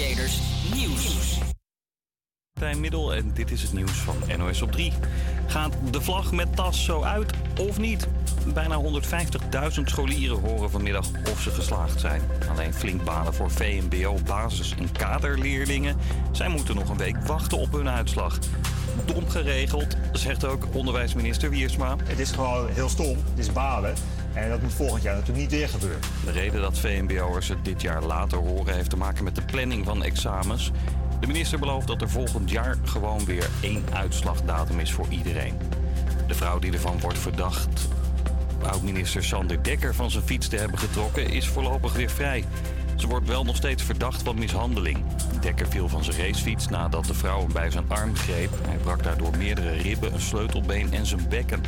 Creators Nieuws. Middel en dit is het nieuws van NOS op 3. Gaat de vlag met tas zo uit of niet? Bijna 150.000 scholieren horen vanmiddag of ze geslaagd zijn. Alleen flink balen voor VMBO, basis- en kaderleerlingen. Zij moeten nog een week wachten op hun uitslag. Dom geregeld, zegt ook onderwijsminister Wiersma. Het is gewoon heel stom, het is balen. En dat moet volgend jaar natuurlijk niet weer gebeuren. De reden dat VMBO'ers het dit jaar later horen heeft te maken met de planning van examens. De minister belooft dat er volgend jaar gewoon weer één uitslagdatum is voor iedereen. De vrouw die ervan wordt verdacht oud-minister Sander Dekker van zijn fiets te hebben getrokken, is voorlopig weer vrij. Ze wordt wel nog steeds verdacht van mishandeling. Dekker viel van zijn racefiets nadat de vrouw hem bij zijn arm greep. Hij brak daardoor meerdere ribben, een sleutelbeen en zijn bekken.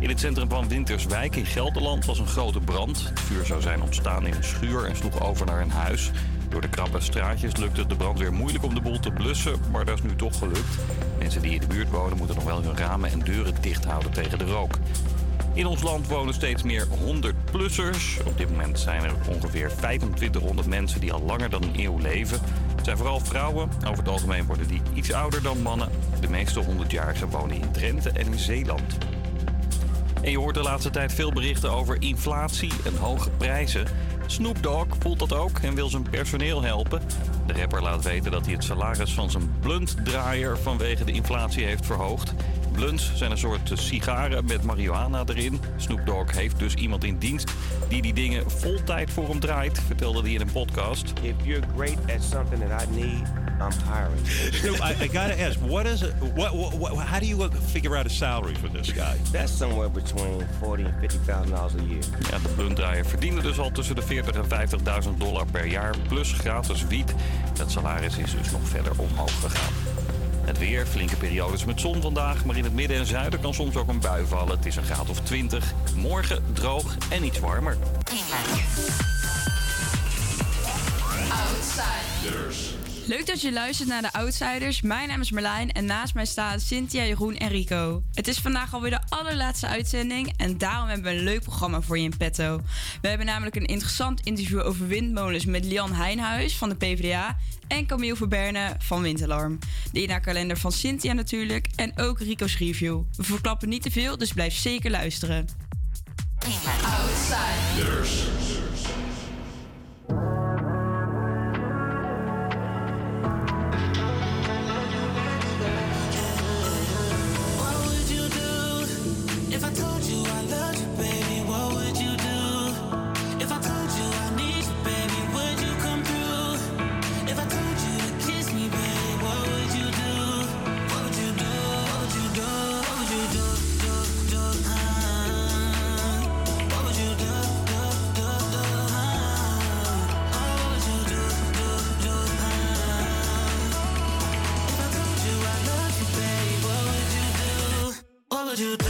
In het centrum van Winterswijk in Gelderland was een grote brand. Het vuur zou zijn ontstaan in een schuur en sloeg over naar een huis. Door de krappe straatjes lukte de brandweer moeilijk om de boel te blussen, maar dat is nu toch gelukt. Mensen die in de buurt wonen moeten nog wel hun ramen en deuren dicht houden tegen de rook. In ons land wonen steeds meer 100-plussers. Op dit moment zijn er ongeveer 2500 mensen die al langer dan een eeuw leven. Het zijn vooral vrouwen. Over het algemeen worden die iets ouder dan mannen. De meeste 100-jarigen wonen in Drenthe en in Zeeland. En je hoort de laatste tijd veel berichten over inflatie en hoge prijzen. Snoop Dogg voelt dat ook en wil zijn personeel helpen. De rapper laat weten dat hij het salaris van zijn bluntdraaier vanwege de inflatie heeft verhoogd. Blunts zijn een soort sigaren met marihuana erin. Snoop Dogg heeft dus iemand in dienst die die dingen vol tijd voor hem draait, vertelde hij in een podcast. If you're great at something that I need, I'm hiring. Snoop, I, I gotta ask, what is it? What, what, what, how do you figure out a salary for this guy? That's somewhere between forty and fifty thousand dollars a year. Ja, de bluntdraaier verdiende dus al tussen de 40 en 50.000 dollar per jaar, plus gratis wiet. Dat salaris is dus nog verder omhoog gegaan. Het weer, flinke periodes met zon vandaag, maar in het midden en zuiden kan soms ook een bui vallen. Het is een graad of 20. Morgen droog en iets warmer. Outsiders. Leuk dat je luistert naar de Outsiders. Mijn naam is Marlijn en naast mij staan Cynthia, Jeroen en Rico. Het is vandaag alweer de allerlaatste uitzending en daarom hebben we een leuk programma voor je in petto. We hebben namelijk een interessant interview over windmolens met Lian Heijnhuis van de PvdA en Camille Verberne van Windalarm. De kalender van Cynthia natuurlijk en ook Rico's review. We verklappen niet te veel, dus blijf zeker luisteren. Outsiders. told you.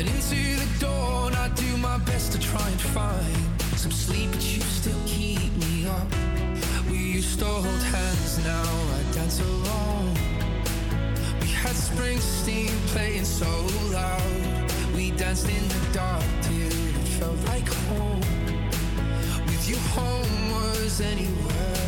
And into the dawn, I do my best to try and find some sleep, but you still keep me up. We used to hold hands, now I dance alone. We had Springsteen playing so loud. We danced in the dark till it felt like home. With you, home was anywhere.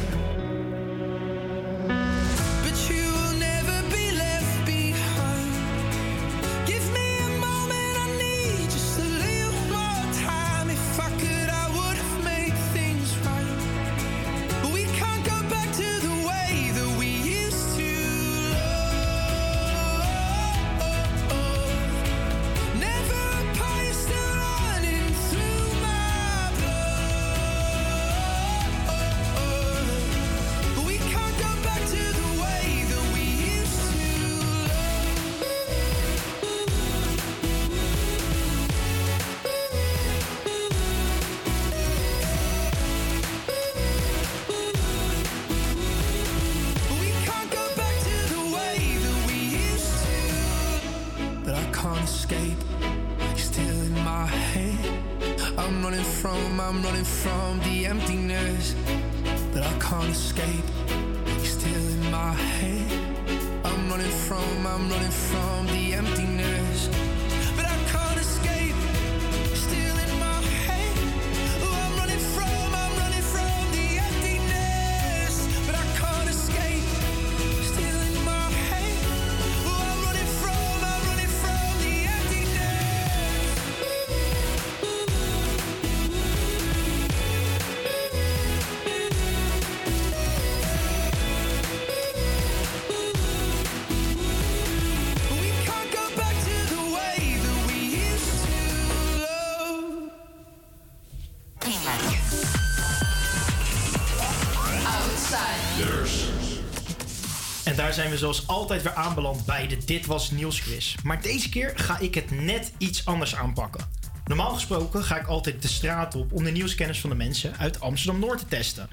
Zijn we zoals altijd weer aanbeland bij de Dit Was Nieuws quiz. Maar deze keer ga ik het net iets anders aanpakken. Normaal gesproken ga ik altijd de straat op om de nieuwskennis van de mensen uit Amsterdam-Noord te testen.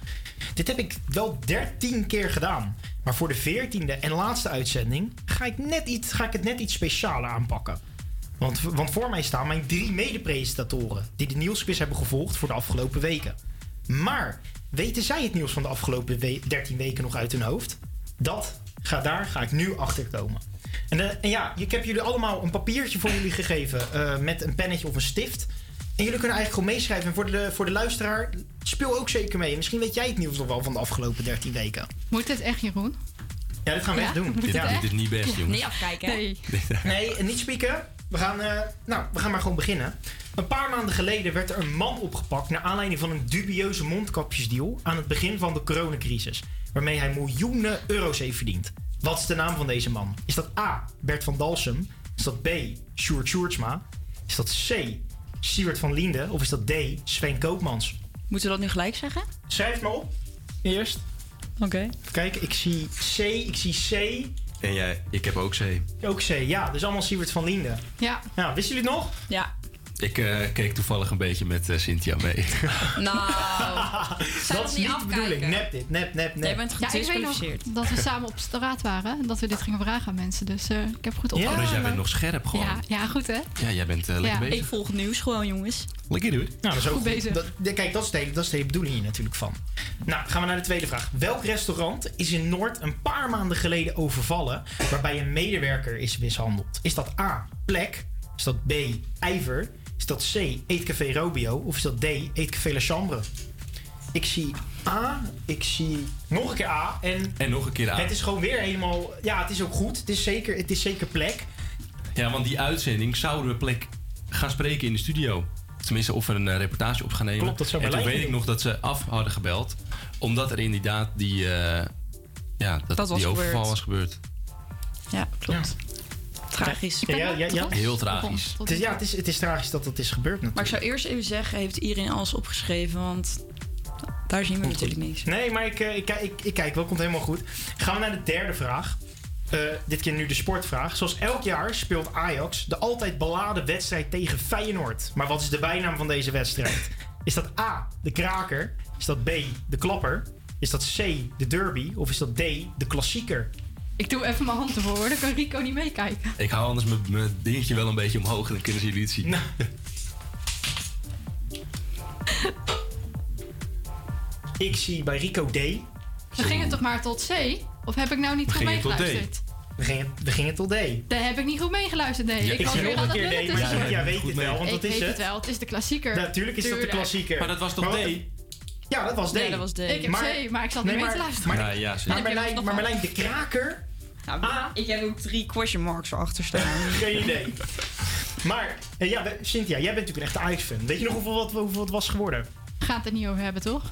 Dit heb ik wel 13 keer gedaan. Maar voor de 14e en laatste uitzending ga ik, net iets, ga ik het net iets specialer aanpakken. Want, want voor mij staan mijn drie mede-presentatoren die de nieuwsquiz hebben gevolgd voor de afgelopen weken. Maar weten zij het nieuws van de afgelopen we- 13 weken nog uit hun hoofd? Dat, ga, daar ga ik nu achter komen. En, eh, en ja, ik heb jullie allemaal een papiertje voor jullie gegeven eh, met een pennetje of een stift. En jullie kunnen eigenlijk gewoon meeschrijven. En voor de, voor de luisteraar, speel ook zeker mee. Misschien weet jij het nieuws nog wel van de afgelopen 13 weken. Moet het echt, Jeroen? Ja, dit gaan we Ja? echt doen. Het Ja. Dit is niet best, jongens. Nee, afkijken. hè? Nee. Nee, niet spieken. We gaan, eh, nou, we gaan maar gewoon beginnen. Een paar maanden geleden werd er een man opgepakt naar aanleiding van een dubieuze mondkapjesdeal aan het begin van de coronacrisis, waarmee hij miljoenen euro's heeft verdiend. Wat is de naam van deze man? Is dat A. Bert van Dalsem? Is dat B. Sjoerd Sjoerdsma? Is dat C. Siewert van Liende? Of is dat D. Sven Koopmans? Moeten we dat nu gelijk zeggen? Schrijf maar op. Eerst. Oké. Kijk, ik zie C, ik zie C. En jij, ik heb ook C. Ook C, ja. Dus allemaal Siewert van Liende. Ja. Nou, wisten jullie het nog? Ja. Ik eh, keek toevallig een beetje met eh, Cynthia mee. Nou, dat is niet de bedoeling. Nep dit, nep, nep, nep. Jij bent Ja, ik weet nog dat we samen op straat waren en dat we dit gingen vragen aan mensen. Dus eh, ik heb goed Ja, Oh, opgelet. dus jij bent nog scherp gewoon. Ja, ja, goed hè? Ja, jij bent eh, lekker Ja. bezig. Ik volg het nieuws gewoon, jongens. Lekker doen. Nou, dat is ook Goed bezig. Dat, kijk, dat is, de, hele- dat is de hele bedoeling hier natuurlijk van. Nou, gaan we naar de tweede vraag. Welk restaurant is in Noord een paar maanden geleden overvallen... waarbij een medewerker is mishandeld? Is dat A, plek? Is dat B, ijver? Is dat C, Eetcafé Robio? Of is dat D, Eetcafé La Chambre? Ik zie A, ik zie nog een keer A en... En nog een keer aan. Het is gewoon weer helemaal... Ja, het is ook goed. Het is zeker, het is zeker plek. Ja, want die uitzending zouden we plek gaan spreken in de studio. Tenminste, of we een eh, reportage op gaan nemen. Klopt, dat zou En toen weet ik nog dat ze af hadden gebeld. Omdat er inderdaad die, eh, ja, dat, Dat was die overval gebeurd. was gebeurd. Ja, klopt. Tragisch. Ja, ja, ja, ja. Heel tragisch. Het is, ja, het is, het is tragisch dat dat is gebeurd natuurlijk. Maar ik zou eerst even zeggen, heeft iedereen alles opgeschreven? Want daar zien we natuurlijk niks. Nee, maar ik, eh, ik, kijk- ik, ik kijk wel, komt helemaal goed. Gaan we naar de derde vraag. Eh, dit keer nu de sportvraag. Zoals elk jaar speelt Ajax de altijd beladen wedstrijd tegen Feyenoord. Maar wat is de bijnaam van deze wedstrijd? Is dat A, de kraker? Is dat B, de klapper? Is dat C, de derby? Of is dat D, de klassieker? Ik doe even mijn hand ervoor hoor, dan kan Rico niet meekijken. Ik hou anders mijn- mijn dingetje wel een beetje omhoog. Dan kunnen jullie het zien. Nou. Ik zie bij Rico D. We gingen toch maar tot C? Of heb ik nou niet We goed gingen tot D. meegeluisterd? We gingen, we gingen tot D. Daar heb ik niet goed meegeluisterd, nee. Ja, ik ik was weer aan een het keer D, maar tussen. Cynthia weet het mee. wel, want Ik dat is weet het het. wel, het is de klassieker. Natuurlijk is dat de klassieker. Maar dat was toch Maar D? Ja, dat was D. Nee, dat was D. Ik heb Maar- C, maar ik zat Nee, niet mee maar- te luisteren. maar- Ja, ja, Maar Marlijn, maar. Marlijn, de kraker? Nou, Ah. ik heb ook drie question marks erachter staan. Geen idee. Maar, eh, ja, Cynthia, jij bent natuurlijk een echte Ajax-fan. Weet je nog hoeveel, wat, hoeveel het was geworden? We gaan het er niet over hebben, toch?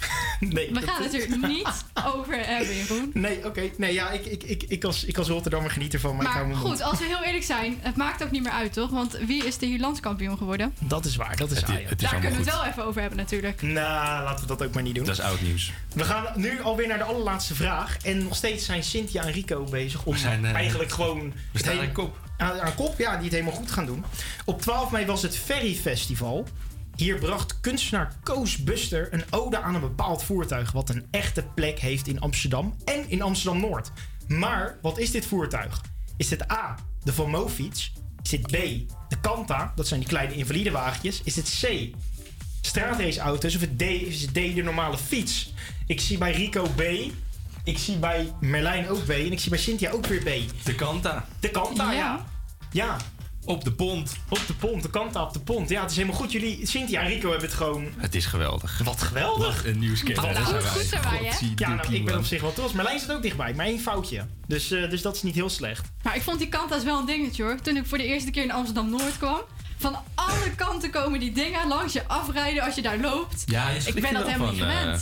Nee. We gaan het er niet over hebben, Jeroen. Nee, oké. Nee, ja, ik, ik, ik, ik, als, ik als Rotterdammer geniet ervan, maar, ik hou Maar mond. goed, als we heel eerlijk zijn, het maakt ook niet meer uit, toch? Want wie is de hier landskampioen geworden? Dat is waar, dat is Het, het is Daar kunnen we het wel even over hebben, natuurlijk. Nou, laten we dat ook maar niet doen. Dat is oud nieuws. We gaan nu alweer naar de allerlaatste vraag. En nog steeds zijn Cynthia en Rico bezig om zijn, eh, eigenlijk gewoon... We staan hele- aan kop. aan, aan kop, ja, die het helemaal goed gaan doen. Op 12 mei was het Ferry Festival. Hier bracht kunstenaar Koos Buster een ode aan een bepaald voertuig... wat een echte plek heeft in Amsterdam en in Amsterdam-Noord. Maar wat is dit voertuig? Is dit A, de Van Moofiets? Is dit B, de Kanta? Dat zijn die kleine invalidewagentjes. Is dit C, straatraceauto's? Of het D, is het D, de normale fiets? Ik zie bij Rico B... Ik zie bij Merlijn ook B. En ik zie bij Cynthia ook weer B. De Kanta. De Kanta, ja. Ja. Op de pont. op de pont, de kant op de pont. Ja, het is helemaal goed. Jullie, Cynthia en Rico hebben het gewoon... Het is geweldig. Wat geweldig. Wat een nieuwskennis. Wat goed, goed zijn wij, hè? Ja, nou, ik ben op zich wel trots. Marlijn zit ook dichtbij, maar één foutje. Dus, eh, dus dat is niet heel slecht. Maar ik vond die kanta's wel een dingetje, hoor. Toen ik voor de eerste keer in Amsterdam-Noord kwam. Van alle kanten komen die dingen langs je afrijden als je daar loopt. Ja, je Ik ben dat helemaal niet van, eh,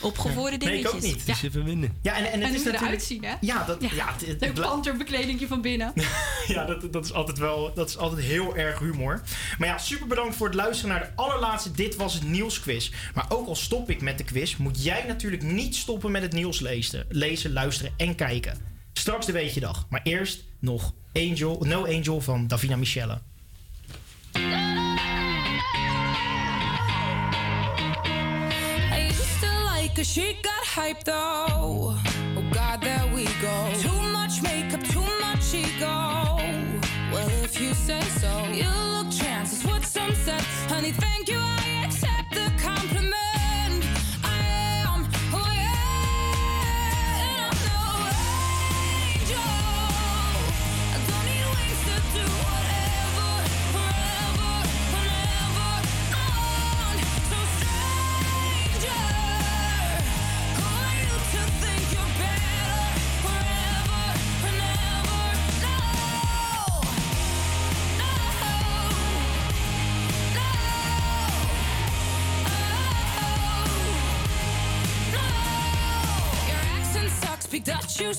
Opgevoerde Nee, ik dingetjes. ook niet. Even winnen. Ja, en, en het En is hoe natuurlijk... eruit zien, hè? Ja, dat, ja. Ja. het- het- Leuk het- panterbekledingje van binnen. ja dat, dat, is altijd wel, dat is altijd heel erg humor. Maar ja, super bedankt voor het luisteren naar de allerlaatste Dit Was Het Nieuwsquiz. Maar ook al stop ik met de quiz, moet jij natuurlijk niet stoppen met het nieuws lezen, lezen luisteren en kijken. Straks de weetje dag. Maar eerst nog Angel, No Angel van Davina Michelle. To she got hyped though. Oh God, there we go.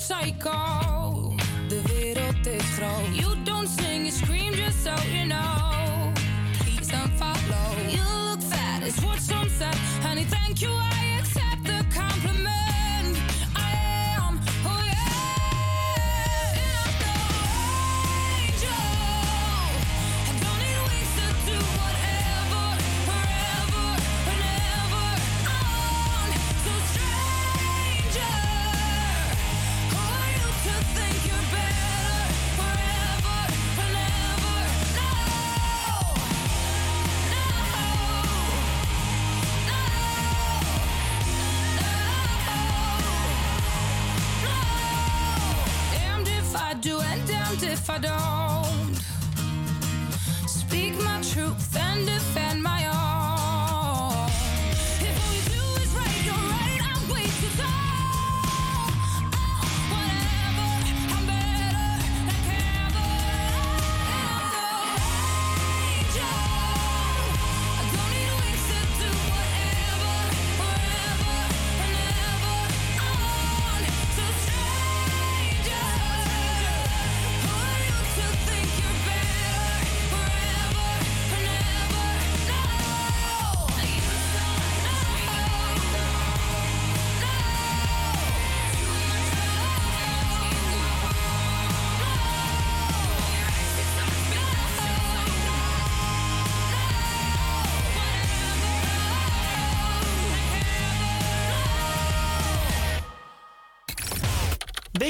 Psycho. De wereld is groot.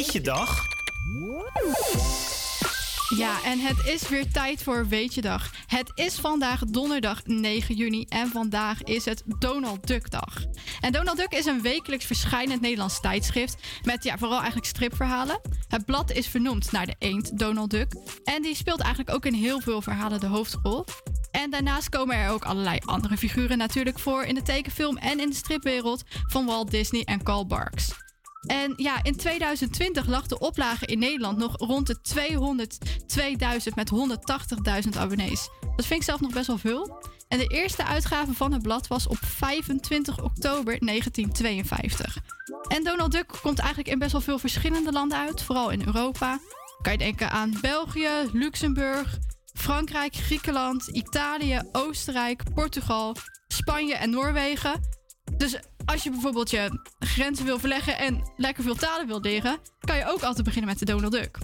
Weet je dag? Ja, en het is weer tijd voor Weetjedag. Het is vandaag donderdag 9 juni en vandaag is het Donald Duck Dag. En Donald Duck is een wekelijks verschijnend Nederlands tijdschrift met ja, vooral eigenlijk stripverhalen. Het blad is vernoemd naar de eend Donald Duck en die speelt eigenlijk ook in heel veel verhalen de hoofdrol. En daarnaast komen er ook allerlei andere figuren natuurlijk voor in de tekenfilm en in de stripwereld van Walt Disney en Carl Barks. En ja, in 2020 lag de oplage in Nederland nog rond de 202.000 met 180.000 abonnees. Dat vind ik zelf nog best wel veel. En de eerste uitgave van het blad was op 25 oktober 1952. En Donald Duck komt eigenlijk in best wel veel verschillende landen uit, vooral in Europa. Kan je denken aan België, Luxemburg, Frankrijk, Griekenland, Italië, Oostenrijk, Portugal, Spanje en Noorwegen. Dus als je bijvoorbeeld je grenzen wil verleggen en lekker veel talen wil leren, kan je ook altijd beginnen met de Donald Duck.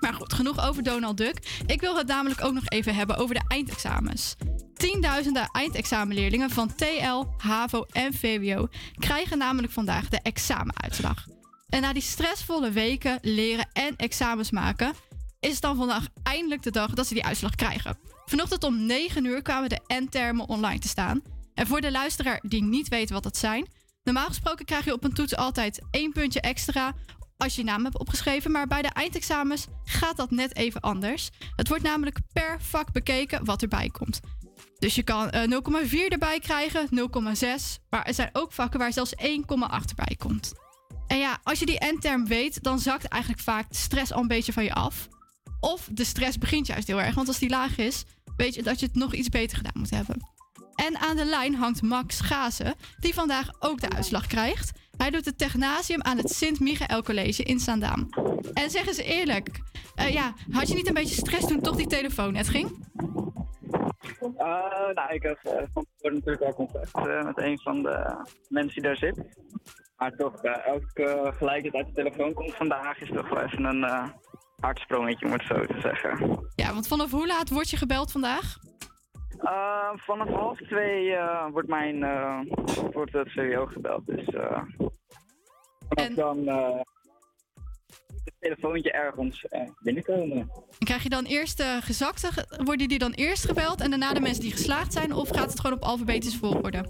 Maar goed, genoeg over Donald Duck. Ik wil het namelijk ook nog even hebben over de eindexamens. Tienduizenden eindexamenleerlingen van TL, HAVO en VWO krijgen namelijk vandaag de examenuitslag. En na die stressvolle weken leren en examens maken, is het dan vandaag eindelijk de dag dat ze die uitslag krijgen. Vanochtend om 9 uur kwamen de N-termen online te staan. En voor de luisteraar die niet weet wat dat zijn, normaal gesproken krijg je op een toets altijd één puntje extra als je je naam hebt opgeschreven, maar bij de eindexamens gaat dat net even anders. Het wordt namelijk per vak bekeken wat erbij komt. Dus je kan eh, 0,4 erbij krijgen, 0,6, maar er zijn ook vakken waar zelfs 1,8 erbij komt. En ja, als je die N-term weet, dan zakt eigenlijk vaak de stress al een beetje van je af. Of de stress begint juist heel erg, want als die laag is, weet je dat je het nog iets beter gedaan moet hebben. En aan de lijn hangt Max Gazen, die vandaag ook de uitslag krijgt. Hij doet het technasium aan het Sint-Michael College in Zaandam. En zeg eens eerlijk, eh, ja, had je niet een beetje stress toen toch die telefoon net ging? Eh, nou, ik heb eh, van tevoren natuurlijk al contact met een van de mensen die daar zit. Maar toch, elke gelijk dat uit de telefoon komt vandaag is toch wel even een hartsprongetje, om het zo te zeggen. Ja, want vanaf hoe laat word je gebeld vandaag? Eh, vanaf half twee eh, wordt mijn eh, wordt het VWO gebeld, dus vanaf dan het telefoontje ergens binnenkomen. En krijg je dan eerst de gezakte, ge- worden die dan eerst gebeld en daarna de mensen die geslaagd zijn? Of gaat het gewoon op alfabetische volgorde?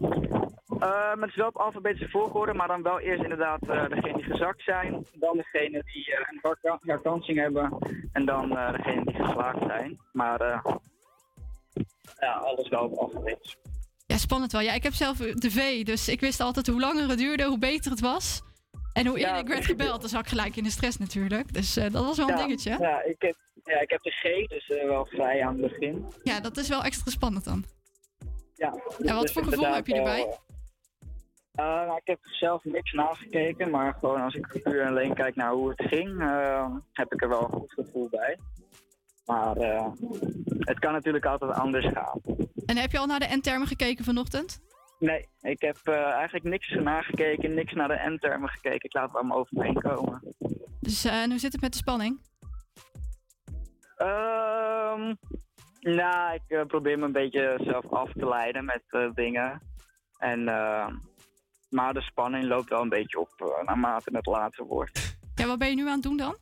Eh, met wel op alfabetische volgorde, maar dan wel eerst inderdaad eh degene die gezakt zijn, dan degene die eh, een herka- herkansing hebben en dan degene die geslaagd zijn. Maar ja, alles wel op alfabetisch. Ja, spannend wel. Ja, ik heb zelf de V, dus ik wist altijd hoe langer het duurde, hoe beter het was. En hoe eerder ik werd gebeld, dan zat ik gelijk in de stress natuurlijk. Dus eh, dat was wel een ja, dingetje. Ja, ik heb, ja, ik heb de G, dus eh, wel vrij aan het begin. Ja, dat is wel extra spannend dan. Ja, En wat dus voor gevoel heb je erbij? eh, nou, ik heb zelf niks nagekeken, maar gewoon als ik puur en alleen kijk naar hoe het ging, heb ik er wel een goed gevoel bij. Maar eh, het kan natuurlijk altijd anders gaan. En heb je al naar de N-termen gekeken vanochtend? Nee, ik heb eh, eigenlijk niks nagekeken, niks naar de N-termen gekeken. Ik laat het allemaal over me heen komen. Dus eh, en hoe zit het met de spanning? Ehm nou, ik probeer me een beetje zelf af te leiden met dingen. En, maar de spanning loopt wel een beetje op naarmate het later wordt. Ja, wat ben je nu aan het doen dan?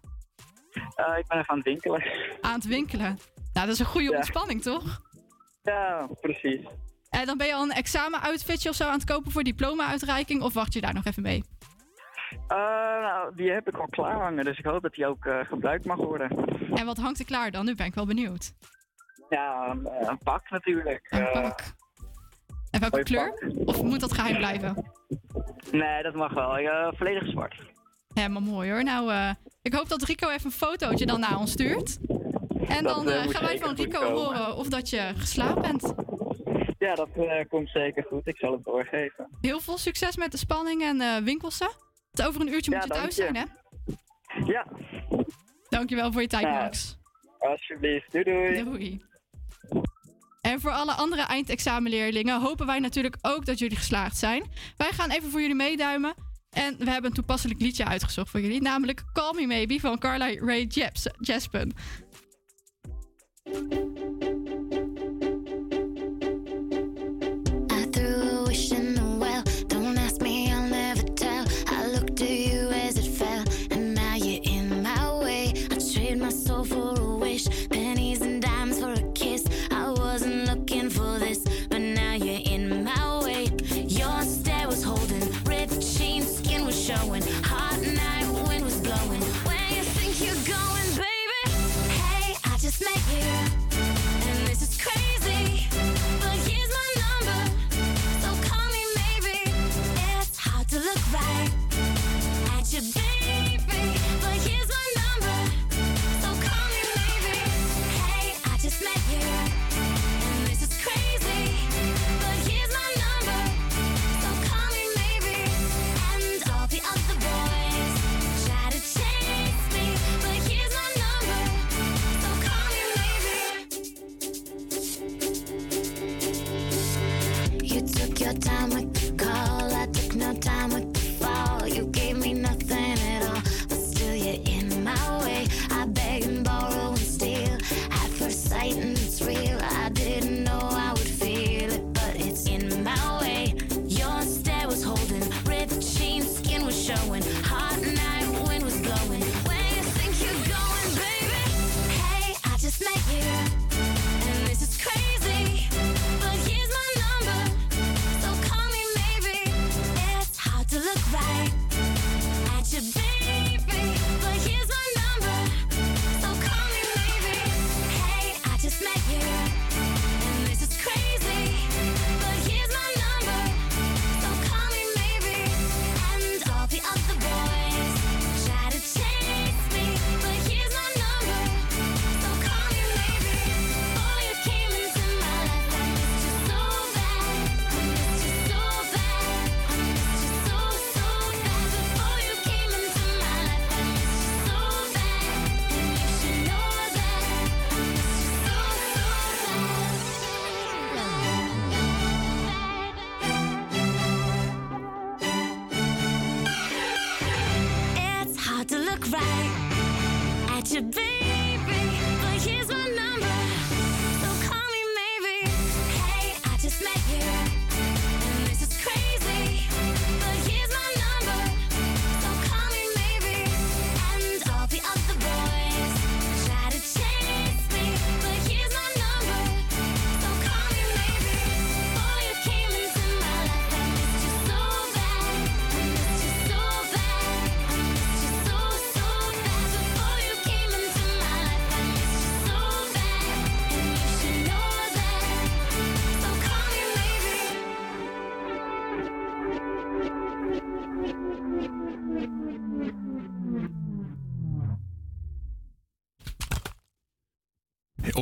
Eh, ik ben even aan het winkelen. Aan het winkelen. Nou, dat is een goede Ja. ontspanning, toch? Ja, precies. En dan ben je al een examen-outfitje of zo aan het kopen voor diploma-uitreiking? Of wacht je daar nog even mee? Eh, nou, die heb ik al klaar hangen, dus ik hoop dat die ook eh, gebruikt mag worden. En wat hangt er klaar dan? Nu ben ik wel benieuwd. Ja, een, eh, pak natuurlijk. Een Eh, pak. En welke kleur? Of moet dat geheim blijven? nee, dat mag wel. Eh, volledig zwart. Helemaal mooi hoor. Nou, eh, ik hoop dat Rico even een fotootje dan naar ons stuurt. En Dat, dan eh, eh, gaan wij van Rico komen. horen of dat je geslaagd bent. Ja, dat komt zeker goed. Ik zal het doorgeven. Heel veel succes met de spanning en winkelsen. Het over een uurtje Ja, moet je thuis zijn, hè? Ja. Dankjewel voor je tijd, Ja. Max. Alsjeblieft. Doei doei. Doei. En voor alle andere eindexamenleerlingen hopen wij natuurlijk ook dat jullie geslaagd zijn. Wij gaan even voor jullie meeduimen. En we hebben een toepasselijk liedje uitgezocht voor jullie. Namelijk Call Me Maybe van Carly Rae Jepsen. Jaspen.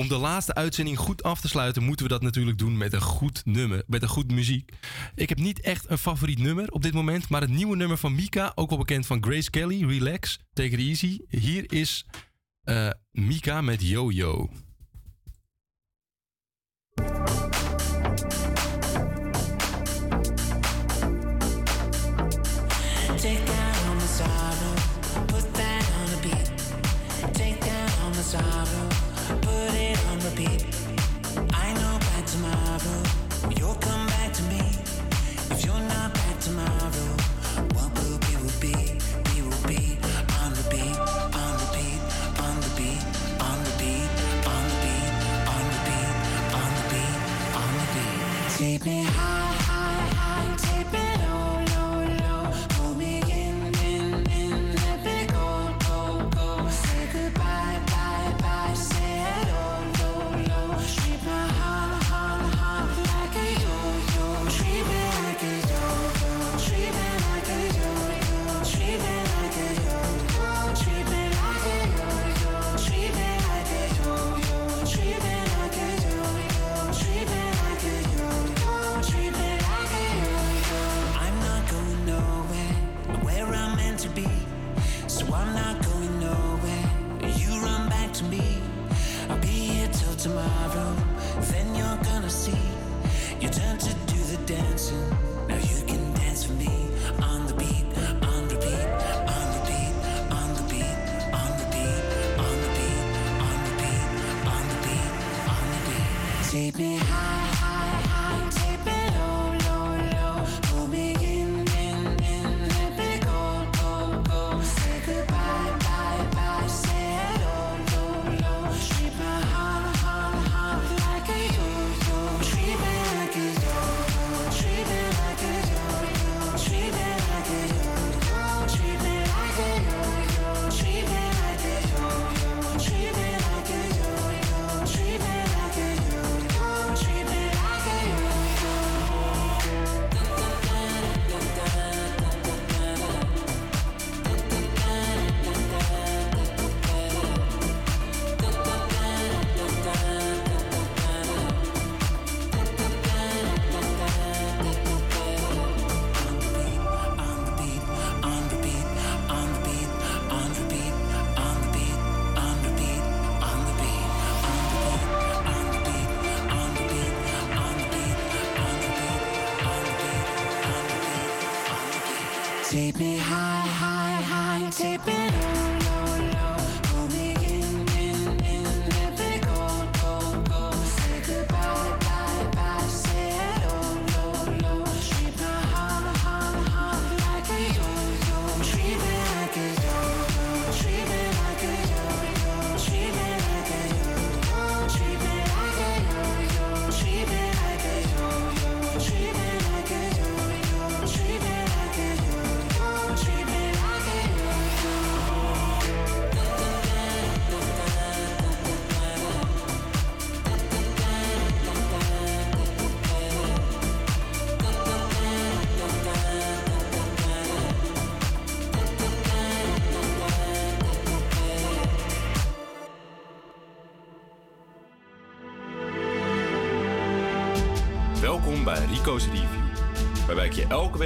Om de laatste uitzending goed af te sluiten, moeten we dat natuurlijk doen met een goed nummer, met een goed muziek. Ik heb niet echt een favoriet nummer op dit moment, maar het nieuwe nummer van Mika, ook wel bekend van Grace Kelly, Relax, Take It Easy. Hier is eh, Mika met Yo Take me high, high, high, take me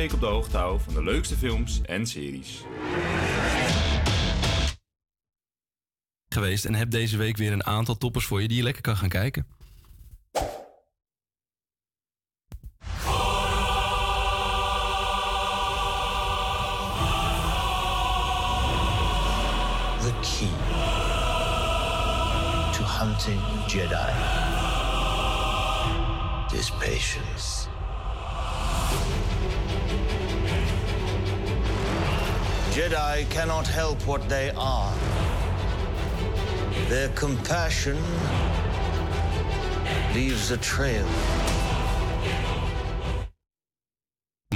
week op de hoogte van de leukste films en series. Geweest en heb deze week weer een aantal toppers voor je die je lekker kan gaan kijken. Leaves a trail.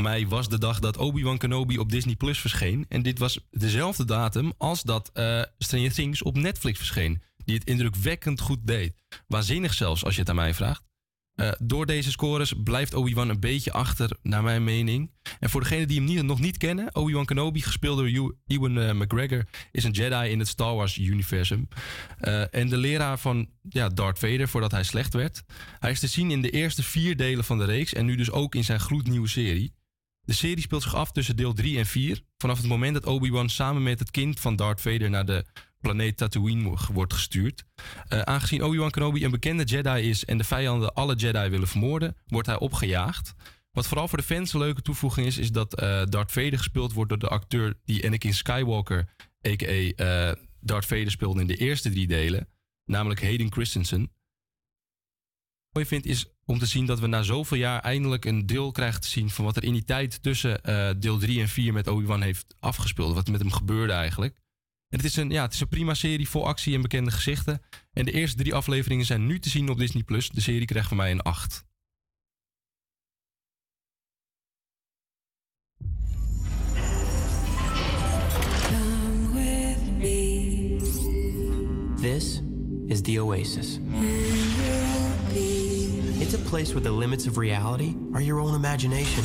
Mij was de dag dat Obi-Wan Kenobi op Disney Plus verscheen. En dit was dezelfde datum als dat eh Stranger Things op Netflix verscheen. Die het indrukwekkend goed deed. Waanzinnig zelfs, als je het aan mij vraagt. Eh, door deze scores blijft Obi-Wan een beetje achter, naar mijn mening. En voor degenen die hem niet, nog niet kennen... Obi-Wan Kenobi, gespeeld door Ew- Ewan eh, McGregor... is een Jedi in het Star Wars-universum. Eh, en de leraar van ja, Darth Vader voordat hij slecht werd. Hij is te zien in de eerste vier delen van de reeks... en nu dus ook in zijn gloednieuwe serie. De serie speelt zich af tussen deel 3 en 4. Vanaf het moment dat Obi-Wan samen met het kind van Darth Vader naar de planeet Tatooine wo- wordt gestuurd. Eh, aangezien Obi-Wan Kenobi een bekende Jedi is en de vijanden alle Jedi willen vermoorden, wordt hij opgejaagd. Wat vooral voor de fans een leuke toevoeging is, is dat eh, Darth Vader gespeeld wordt door de acteur die Anakin Skywalker, a.k.a. eh, Darth Vader speelde in de eerste drie delen, namelijk Hayden Christensen mooi vind is om te zien dat we na zoveel jaar eindelijk een deel krijgen te zien van wat er in die tijd tussen deel 3 en 4 met Obi-Wan heeft afgespeeld. Wat met hem gebeurde eigenlijk. En het is, een, ja, het is een prima serie vol actie en bekende gezichten. En de eerste drie afleveringen zijn nu te zien op Disney+. Plus. De serie krijgt van mij een 8. Come with me. This is the Oasis. It's a place where the limits of reality are your own imagination.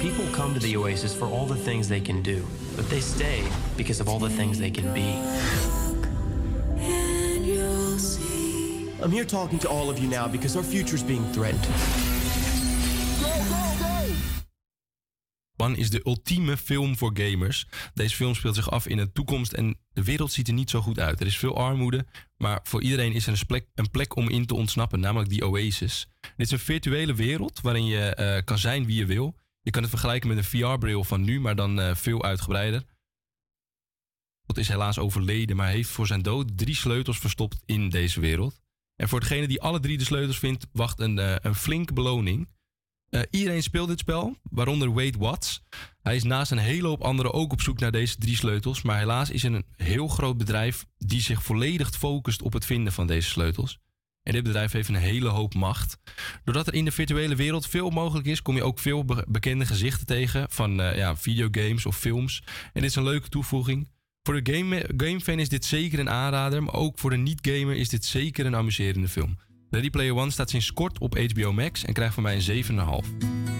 People come to the Oasis for all the things they can do, but they stay because of all the things they can be. I'm here talking to all of you now because our future's being threatened. One is de ultieme film voor gamers. Deze film speelt zich af in de toekomst en de wereld ziet er niet zo goed uit. Er is veel armoede, maar voor iedereen is er een plek, een plek om in te ontsnappen, namelijk die Oasis. Dit is een virtuele wereld waarin je eh, kan zijn wie je wil. Je kan het vergelijken met een VR-bril van nu, maar dan eh, veel uitgebreider. God is helaas overleden, maar heeft voor zijn dood drie sleutels verstopt in deze wereld. En voor degene die alle drie de sleutels vindt, wacht een, eh, een flinke beloning. Eh, iedereen speelt dit spel, waaronder Wade Watts. Hij is naast een hele hoop anderen ook op zoek naar deze drie sleutels. Maar helaas is er een heel groot bedrijf die zich volledig focust op het vinden van deze sleutels. En dit bedrijf heeft een hele hoop macht. Doordat er in de virtuele wereld veel mogelijk is, kom je ook veel be- bekende gezichten tegen van eh, ja, videogames of films. En dit is een leuke toevoeging. Voor de game, gamefan is dit zeker een aanrader, maar ook voor de niet-gamer is dit zeker een amuserende film. Ready Player One staat sinds kort op HBO Max en krijgt van mij een 7,5.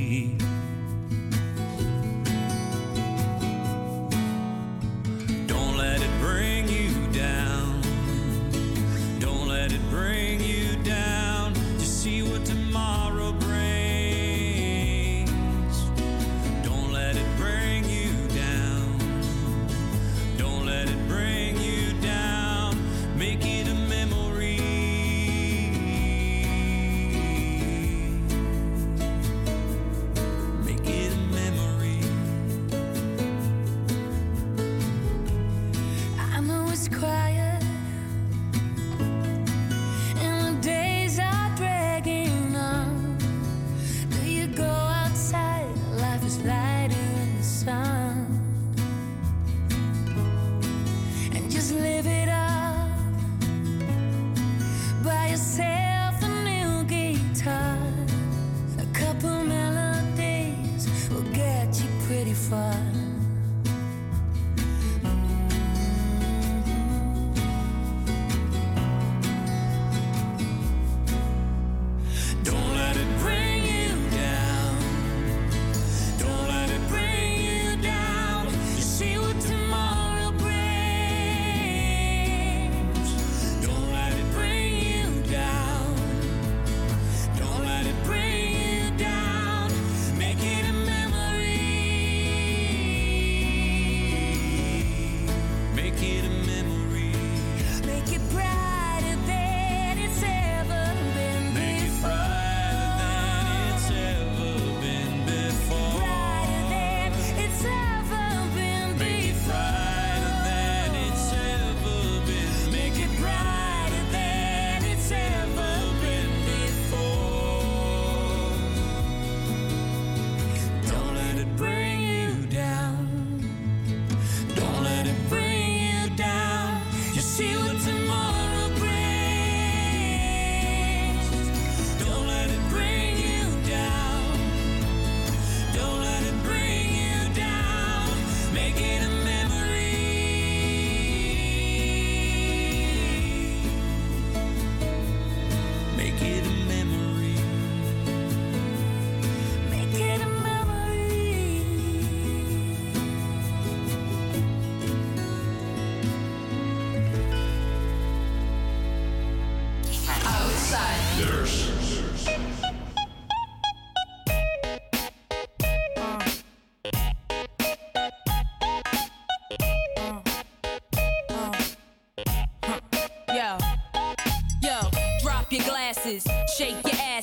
Bring you down. Don't let it bring you down.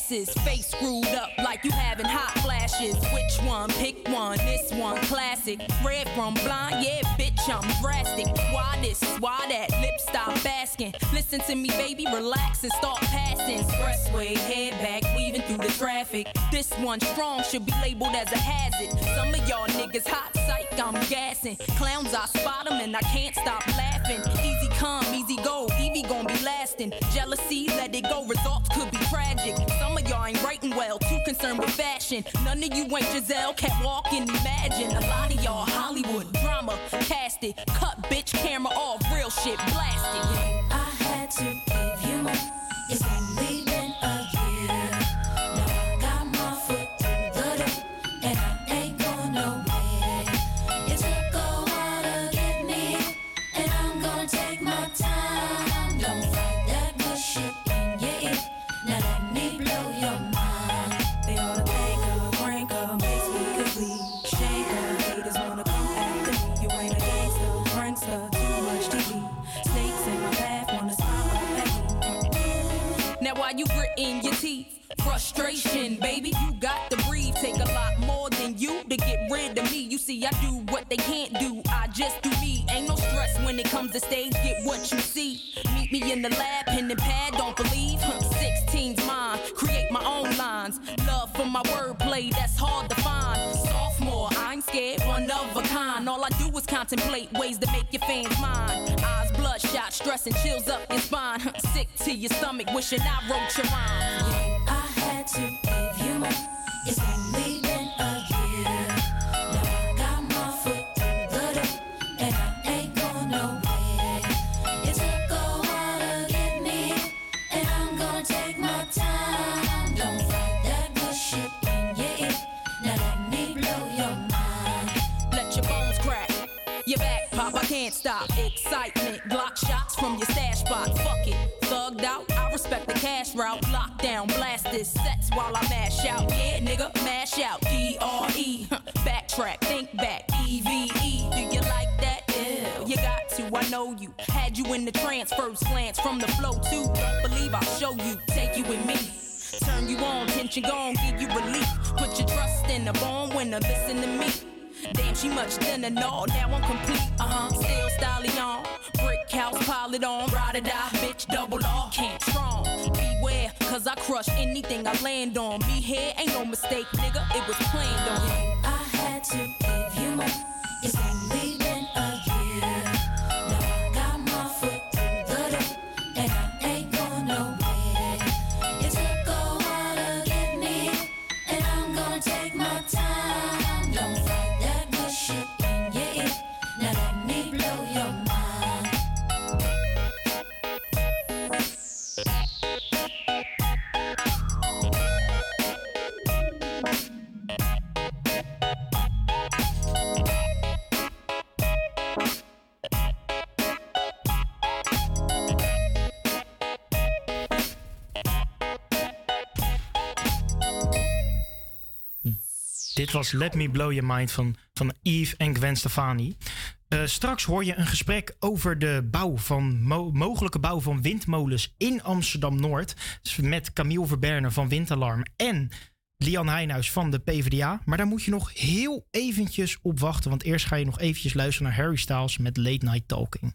Glasses, face screwed up like you having hot flashes. Which one? Pick one. This one, classic. Red from blind, yeah, bitch, I'm drastic. Why this? Why that? Lip stop asking. Listen to me, baby, relax and start passing. Expressway, head back, weaving through the traffic. This one strong should be labeled as a hazard. Some of y'all niggas hot psych, I'm gassing. Clowns, I spot 'em and I can't stop laughing. Easy come, easy go, Evie gon' be lasting. Jealousy, let it go, results could be fashion. None of you ain't Giselle, can't walk and imagine. A lot of y'all Hollywood drama, cast it, cut bitch camera off, gritting your teeth? Frustration, baby, you got to breathe. Take a lot more than you to get rid of me. You see, I do what they can't do. I just do me. Ain't no stress when it comes to stage. Get what you see. Meet me in the lab, pen and pad. Don't believe. Huh, 16's mine. Create my own lines. Love for my wordplay, that's hard to find. Sophomore, I ain't scared, one of a kind. All I do is contemplate ways to make your fans mine. Eyes bloodshot, stress and chills up your spine. To your stomach, wishing I wrote your rhyme. I Nigga, mash out. D R E. Backtrack, think back. E V E. Do you like that? Yeah, you got to. I know you. Had you in the trance, first glance from the flow too. Believe I'll show you. Take you with me. Turn you on, tension gone, give you relief. Put your trust in the born winner, listen to me. Damn, she much thinner, no, now I'm complete. Uh huh, still styling on. Brick house, pile it on. Ride or die, bitch, double R. Can't strong. Beware, cause I crush anything I land on. Me here ain't no mistake, nigga, it was planned on. I had to give you my. Dit was Let Me Blow Your Mind van, van Yves en Gwen Stefani. Eh, straks hoor je een gesprek over de bouw van mo- mogelijke bouw van windmolens in Amsterdam-Noord. Dus met Camille Verberne van Windalarm en Lian Heijnhuis van de PvdA. Maar daar moet je nog heel eventjes op wachten. Want eerst ga je nog eventjes luisteren naar Harry Styles met Late Night Talking.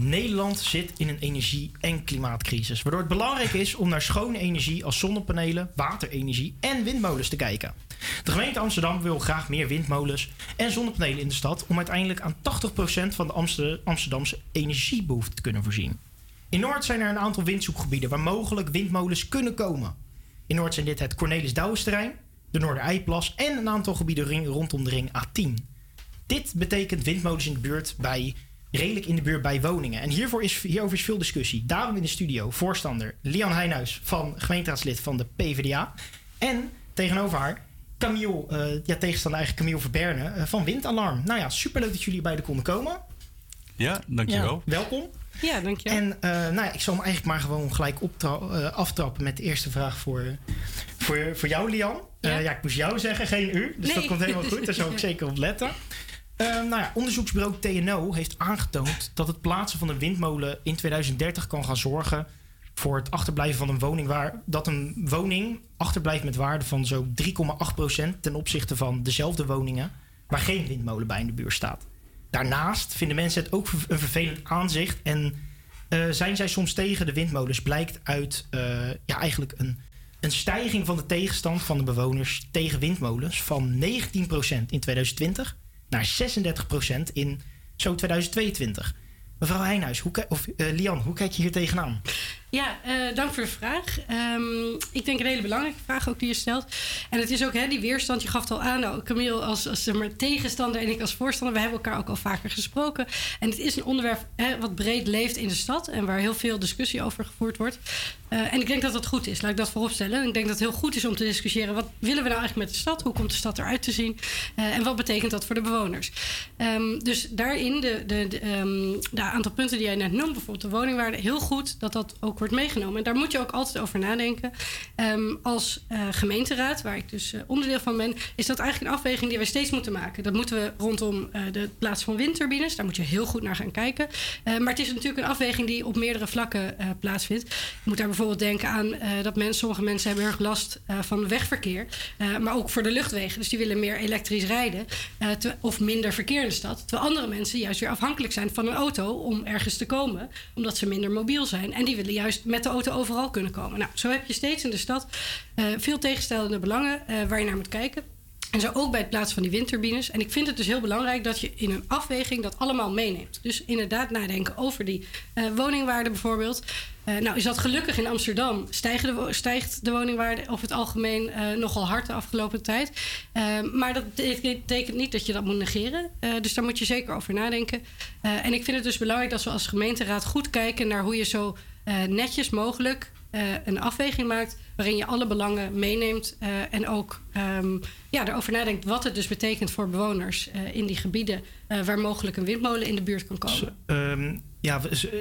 Nederland zit in een energie- en klimaatcrisis. Waardoor het belangrijk is om naar schone energie als zonnepanelen, waterenergie en windmolens te kijken. De gemeente Amsterdam wil graag meer windmolens en zonnepanelen in de stad om uiteindelijk aan 80% van de Amster- Amsterdamse energiebehoefte te kunnen voorzien. In Noord zijn er een aantal windzoekgebieden waar mogelijk windmolens kunnen komen. In Noord zijn dit het Cornelis Douwensterrein, de Noordereiplas en een aantal gebieden rondom de ring A10. Dit betekent windmolens in de buurt bij, redelijk in de buurt bij woningen. En hiervoor is, hierover is veel discussie. Daarom in de studio voorstander Lian Heijnhuis van gemeenteraadslid van de PvdA. En tegenover haar Camille, eh, ja, tegenstander eigenlijk Camille Verberne eh, van Windalarm. Nou ja, superleuk dat jullie beiden konden komen. Ja, dankjewel. Ja, welkom. Ja, dankjewel. En eh, nou ja, ik zal hem eigenlijk maar gewoon gelijk optra- eh, aftrappen met de eerste vraag voor, voor, voor jou, Lian. Ja. ja, ik moest jou zeggen, geen u. Dus dat komt helemaal goed. Daar zal ik zeker op letten. Eh, nou ja, onderzoeksbureau TNO heeft aangetoond dat het plaatsen van een windmolen in 2030 kan gaan zorgen voor het achterblijven van een woning waar dat een woning achterblijft met waarde van zo'n 3,8% ten opzichte van dezelfde woningen waar geen windmolen bij in de buurt staat. Daarnaast vinden mensen het ook een vervelend aanzicht en eh, zijn zij soms tegen de windmolens. Blijkt uit eh, ja, eigenlijk een, een stijging van de tegenstand van de bewoners tegen windmolens van 19% in 2020 naar 36% in zo 2022. Mevrouw Heijnhuis, hoe, of eh, Lian, hoe kijk je hier tegenaan? Ja, eh, dank voor de vraag. Ehm, ik denk een hele belangrijke vraag ook die je stelt. En het is ook hè, die weerstand, je gaf het al aan, nou, Camille als, als tegenstander en ik als voorstander. We hebben elkaar ook al vaker gesproken. En het is een onderwerp hè, wat breed leeft in de stad en waar heel veel discussie over gevoerd wordt. Eh, en ik denk dat dat goed is, laat ik dat vooropstellen. Ik denk dat het heel goed is om te discussiëren, wat willen we nou eigenlijk met de stad? Hoe komt de stad eruit te zien? Eh, en wat betekent dat voor de bewoners? Ehm, dus daarin, de, de, de, ehm, de aantal punten die jij net noemt, bijvoorbeeld de woningwaarde, heel goed dat dat ook wordt meegenomen. En daar moet je ook altijd over nadenken. Ehm, als eh, gemeenteraad, waar ik dus eh, onderdeel van ben, is dat eigenlijk een afweging die we steeds moeten maken. Dat moeten we rondom eh, de plaats van windturbines, daar moet je heel goed naar gaan kijken. Maar het is natuurlijk een afweging die op meerdere vlakken plaatsvindt. Je moet daar bijvoorbeeld denken aan dat mensen, sommige mensen hebben erg last van wegverkeer, maar ook voor de luchtwegen. Dus die willen meer elektrisch rijden of minder verkeer in de stad. Terwijl andere mensen juist weer afhankelijk zijn van een auto om ergens te komen, omdat ze minder mobiel zijn. En die willen juist met de auto overal kunnen komen. Nou, zo heb je steeds in de stad eh, veel tegenstellende belangen eh, waar je naar moet kijken. En zo ook bij het plaatsen van die windturbines. En ik vind het dus heel belangrijk dat je in een afweging dat allemaal meeneemt. Dus inderdaad nadenken over die eh, woningwaarde bijvoorbeeld. Nou is dat gelukkig in Amsterdam stijgen de, stijgt de woningwaarde over het algemeen nogal hard de afgelopen tijd. Maar dat betekent niet dat je dat moet negeren. Dus daar moet je zeker over nadenken. En ik vind het dus belangrijk dat we als gemeenteraad goed kijken naar hoe je zo netjes mogelijk eh, een afweging maakt waarin je alle belangen meeneemt eh, en ook ehm, ja, erover nadenkt wat het dus betekent voor bewoners eh, in die gebieden eh, waar mogelijk een windmolen in de buurt kan komen. Ehm, ja,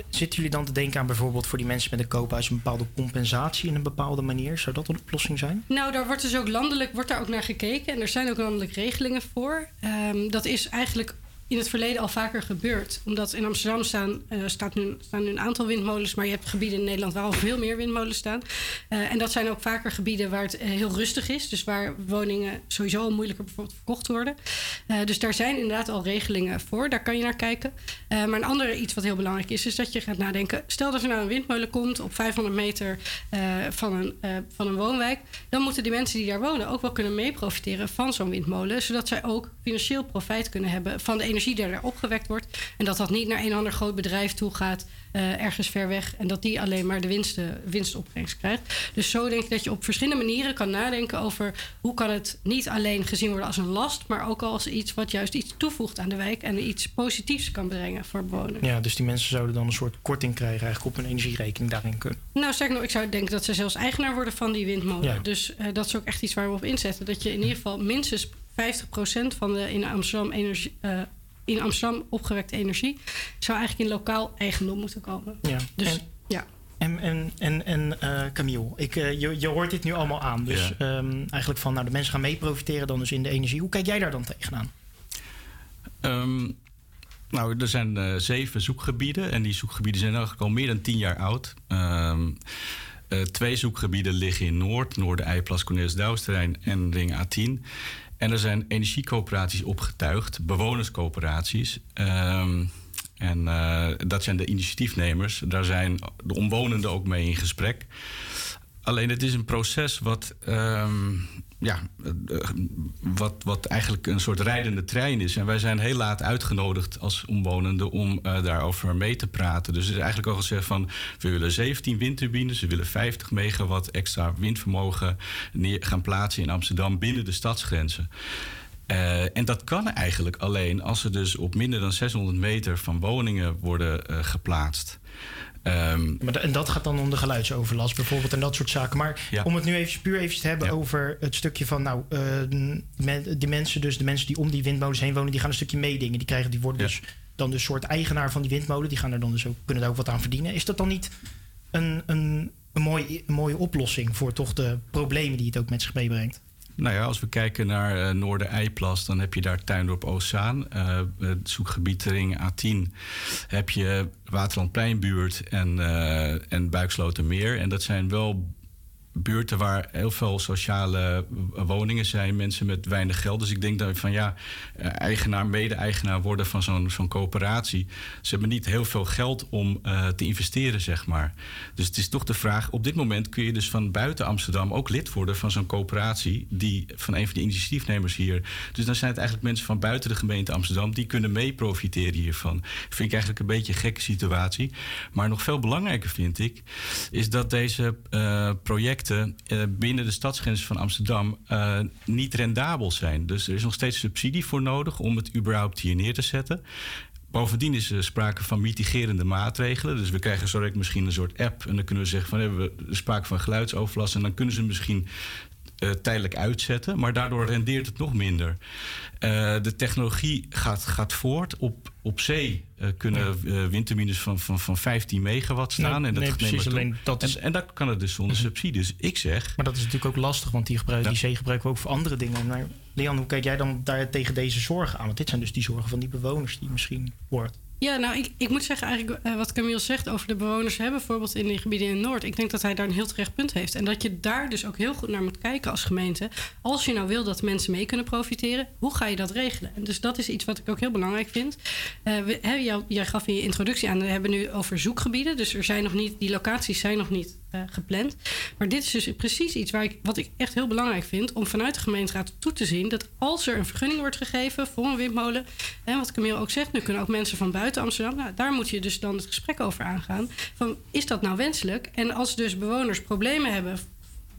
zitten jullie dan te denken aan bijvoorbeeld voor die mensen met een koophuis een bepaalde compensatie in een bepaalde manier? Zou dat een oplossing zijn? Nou, daar wordt dus ook landelijk wordt daar ook naar gekeken. En er zijn ook landelijke regelingen voor. Ehm, dat is eigenlijk in het verleden al vaker gebeurd. Omdat in Amsterdam staan, eh, staat nu, staan nu een aantal windmolens. Maar je hebt gebieden in Nederland waar al veel meer windmolens staan. Eh, en dat zijn ook vaker gebieden waar het eh, heel rustig is. Dus waar woningen sowieso al moeilijker verkocht worden. Dus daar zijn inderdaad al regelingen voor. Daar kan je naar kijken. Maar een ander iets wat heel belangrijk is, is dat je gaat nadenken. Stel dat er nou een windmolen komt op 500 meter van, een, van een woonwijk. Dan moeten die mensen die daar wonen ook wel kunnen meeprofiteren van zo'n windmolen. Zodat zij ook financieel profijt kunnen hebben van de energie die er opgewekt wordt. En dat dat niet naar een ander groot bedrijf toe gaat, eh, ergens ver weg. En dat die alleen maar de winsten, winstopbrengst krijgt. Dus zo denk ik dat je op verschillende manieren kan nadenken over hoe kan het niet alleen gezien worden als een last, maar ook als iets wat juist iets toevoegt aan de wijk en iets positiefs kan brengen voor bewoners. Ja, dus die mensen zouden dan een soort korting krijgen eigenlijk op hun energierekening daarin kunnen. Nou, sterker nog, ik zou denken dat ze zelfs eigenaar worden van die windmolen. Ja. Dus eh, dat is ook echt iets waar we op inzetten. Dat je in ieder geval minstens 50% van de in Amsterdam, energie, eh, in Amsterdam opgewekte energie... zou eigenlijk in lokaal eigendom moeten komen. Ja. Dus en, ja. En, en, en, en eh, Camille, ik, eh, je, je hoort dit nu allemaal aan. Dus ehm, eigenlijk van, nou, de mensen gaan mee profiteren dan dus in de energie. Hoe kijk jij daar dan tegenaan? Ehm, nou, er zijn eh, zeven zoekgebieden en die zoekgebieden zijn eigenlijk al meer dan tien jaar oud. Ehm, eh, twee zoekgebieden liggen in Noord, Noordereiplas, Cornelis Douwsterrein en Ring A10. En er zijn energiecoöperaties opgetuigd, bewonerscoöperaties. Ehm, En eh, dat zijn de initiatiefnemers. Daar zijn de omwonenden ook mee in gesprek. Alleen het is een proces wat, ehm, ja, eh, wat, wat eigenlijk een soort rijdende trein is. En wij zijn heel laat uitgenodigd als omwonenden om eh, daarover mee te praten. Dus er is eigenlijk al gezegd van we willen 17 windturbines, we willen 50 megawatt extra windvermogen neer, gaan plaatsen in Amsterdam binnen de stadsgrenzen. Eh, en dat kan eigenlijk alleen als ze dus op minder dan 600 meter van woningen worden eh, geplaatst. Ehm, Maar en dat gaat dan om de geluidsoverlast bijvoorbeeld en dat soort zaken. Maar Ja. om het nu even puur even te hebben over het stukje van... nou, eh, men- die mensen dus, de mensen die om die windmolens heen wonen... die gaan een stukje meedingen. Die, krijgen, die worden dus dan dus soort eigenaar van die windmolen. Die gaan er dan dus ook, kunnen daar ook wat aan verdienen. Is dat dan niet een, een, een, mooie, een mooie oplossing... voor toch de problemen die het ook met zich meebrengt? Nou ja, als we kijken naar eh Noorder-Eiplas, dan heb je daar Tuindorp Oostzaan. het zoekgebied Ring A10 heb je Waterlandpleinbuurt en, eh en Buikslotermeer. En dat zijn wel buurten waar heel veel sociale woningen zijn, mensen met weinig geld. Dus ik denk dat van ja, eh, eigenaar, mede-eigenaar worden van zo'n zo'n coöperatie. Ze hebben niet heel veel geld om eh, te investeren, zeg maar. Dus het is toch de vraag, op dit moment kun je dus van buiten Amsterdam ook lid worden van zo'n coöperatie, die van een van de initiatiefnemers hier. Dus dan zijn het eigenlijk mensen van buiten de gemeente Amsterdam die kunnen mee profiteren hiervan. Vind ik eigenlijk een beetje een gekke situatie. Maar nog veel belangrijker vind ik, is dat deze eh, projecten eh, binnen de stadsgrenzen van Amsterdam eh, niet rendabel zijn. Dus er is nog steeds subsidie voor nodig om het überhaupt hier neer te zetten. Bovendien is er sprake van mitigerende maatregelen. Dus we krijgen zo misschien een soort app. En dan kunnen we zeggen van hebben we sprake van geluidsoverlast. En dan kunnen ze misschien eh, tijdelijk uitzetten. Maar daardoor rendeert het nog minder. Eh, de technologie gaat, gaat voort. Op, op zee eh, kunnen windturbines van, van, van 15 megawatt staan. Nee, en dat nee, precies, alleen dat is- en, en dat kan het dus zonder subsidies. Ik zeg... Maar dat is natuurlijk ook lastig, want die, gebruiken, die zee gebruiken we ook voor andere dingen. Maar Leon, hoe kijk jij dan daar tegen deze zorgen aan? Want dit zijn dus die zorgen van die bewoners die misschien hoort. Ja, nou, ik, ik moet zeggen eigenlijk eh, wat Camille zegt over de bewoners, hè, bijvoorbeeld in die gebieden in Noord. Ik denk dat hij daar een heel terecht punt heeft. En dat je daar dus ook heel goed naar moet kijken als gemeente. Als je nou wil dat mensen mee kunnen profiteren, hoe ga je dat regelen? En dus dat is iets wat ik ook heel belangrijk vind. Eh, hè, jij gaf in je introductie aan, we hebben nu over zoekgebieden. Dus er zijn nog niet, die locaties zijn nog niet eh, gepland. Maar dit is dus precies iets waar ik, wat ik echt heel belangrijk vind. Om vanuit de gemeenteraad toe te zien dat als er een vergunning wordt gegeven voor een windmolen. En wat Camille ook zegt, nu kunnen ook mensen van buiten Amsterdam. Nou, daar moet je dus dan het gesprek over aangaan. Van is dat nou wenselijk? En als dus bewoners problemen hebben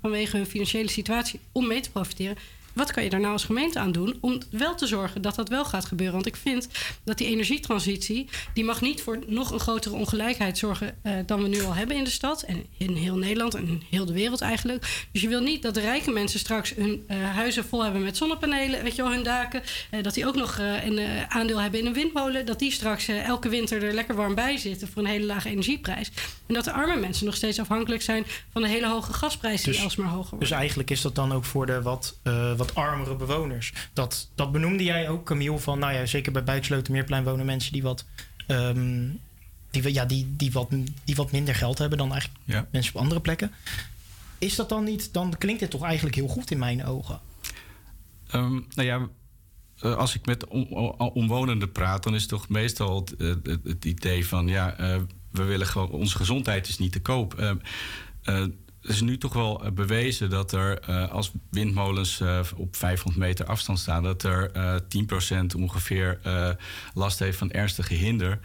vanwege hun financiële situatie om mee te profiteren. Wat kan je daar nou als gemeente aan doen om wel te zorgen dat dat wel gaat gebeuren? Want ik vind dat die energietransitie, die mag niet voor nog een grotere ongelijkheid zorgen eh, dan we nu al hebben in de stad. En in heel Nederland en in heel de wereld eigenlijk. Dus je wil niet dat de rijke mensen straks hun eh, huizen vol hebben met zonnepanelen, weet je wel, hun daken. eh, dat die ook nog een aandeel hebben in een windmolen. Dat die straks elke winter er lekker warm bij zitten voor een hele lage energieprijs. En dat de arme mensen nog steeds afhankelijk zijn van de hele hoge gasprijzen die alsmaar hoger worden. Dus eigenlijk is dat dan ook voor de wat, eh, wat armere bewoners. Dat, dat benoemde jij ook, Camille, van nou ja, zeker bij Buikslotermeerplein wonen mensen die wat, ehm, die, ja, die, die, wat, die wat minder geld hebben dan eigenlijk Ja. mensen op andere plekken. Is dat dan niet, dan klinkt dit toch eigenlijk heel goed in mijn ogen. Ehm, nou ja, eh, als ik met om- om- omwonenden praat, dan is toch meestal het, het, het- het idee van ja, eh, we willen gewoon, onze gezondheid is niet te koop. Er is nu toch wel eh, bewezen dat er, eh, als windmolens eh, op 500 meter afstand staan, dat er eh 10% ongeveer last heeft van ernstige hinder.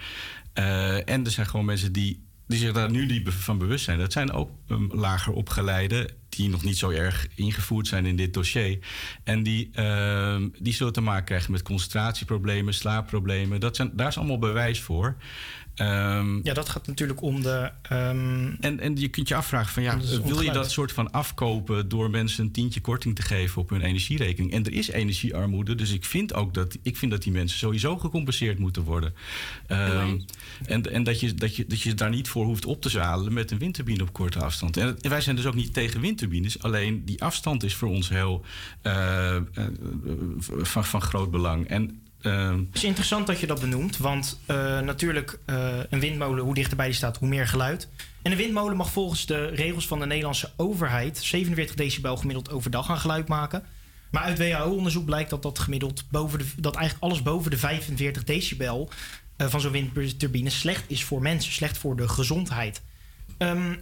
En er zijn gewoon mensen die, die zich daar nu niet van bewust zijn. Dat zijn ook um, lager opgeleiden die nog niet zo erg ingevoerd zijn in dit dossier. En die, ehm, die zullen te maken krijgen met concentratieproblemen, slaapproblemen. Dat zijn, daar is allemaal bewijs voor. Ehm, Ja, dat gaat natuurlijk om de. ehm, en, en je kunt je afvragen van ja, wil je dat soort van afkopen door mensen een tientje korting te geven op hun energierekening? En er is energiearmoede, dus ik vind ook dat ik vind dat die mensen sowieso gecompenseerd moeten worden. Ehm, en en dat, je, dat, je, dat je daar niet voor hoeft op te zadelen met een windturbine op korte afstand. En, wij zijn dus ook niet tegen windturbines, alleen die afstand is voor ons heel eh, eh, van, van groot belang. En ehm, Het is interessant dat je dat benoemt, want eh, natuurlijk eh, een windmolen, hoe dichterbij die staat, hoe meer geluid. En een windmolen mag volgens de regels van de Nederlandse overheid 47 decibel gemiddeld overdag aan geluid maken. Maar uit WHO-onderzoek blijkt dat dat gemiddeld boven de, dat eigenlijk alles boven de 45 decibel eh, van zo'n windturbine slecht is voor mensen, slecht voor de gezondheid. Ehm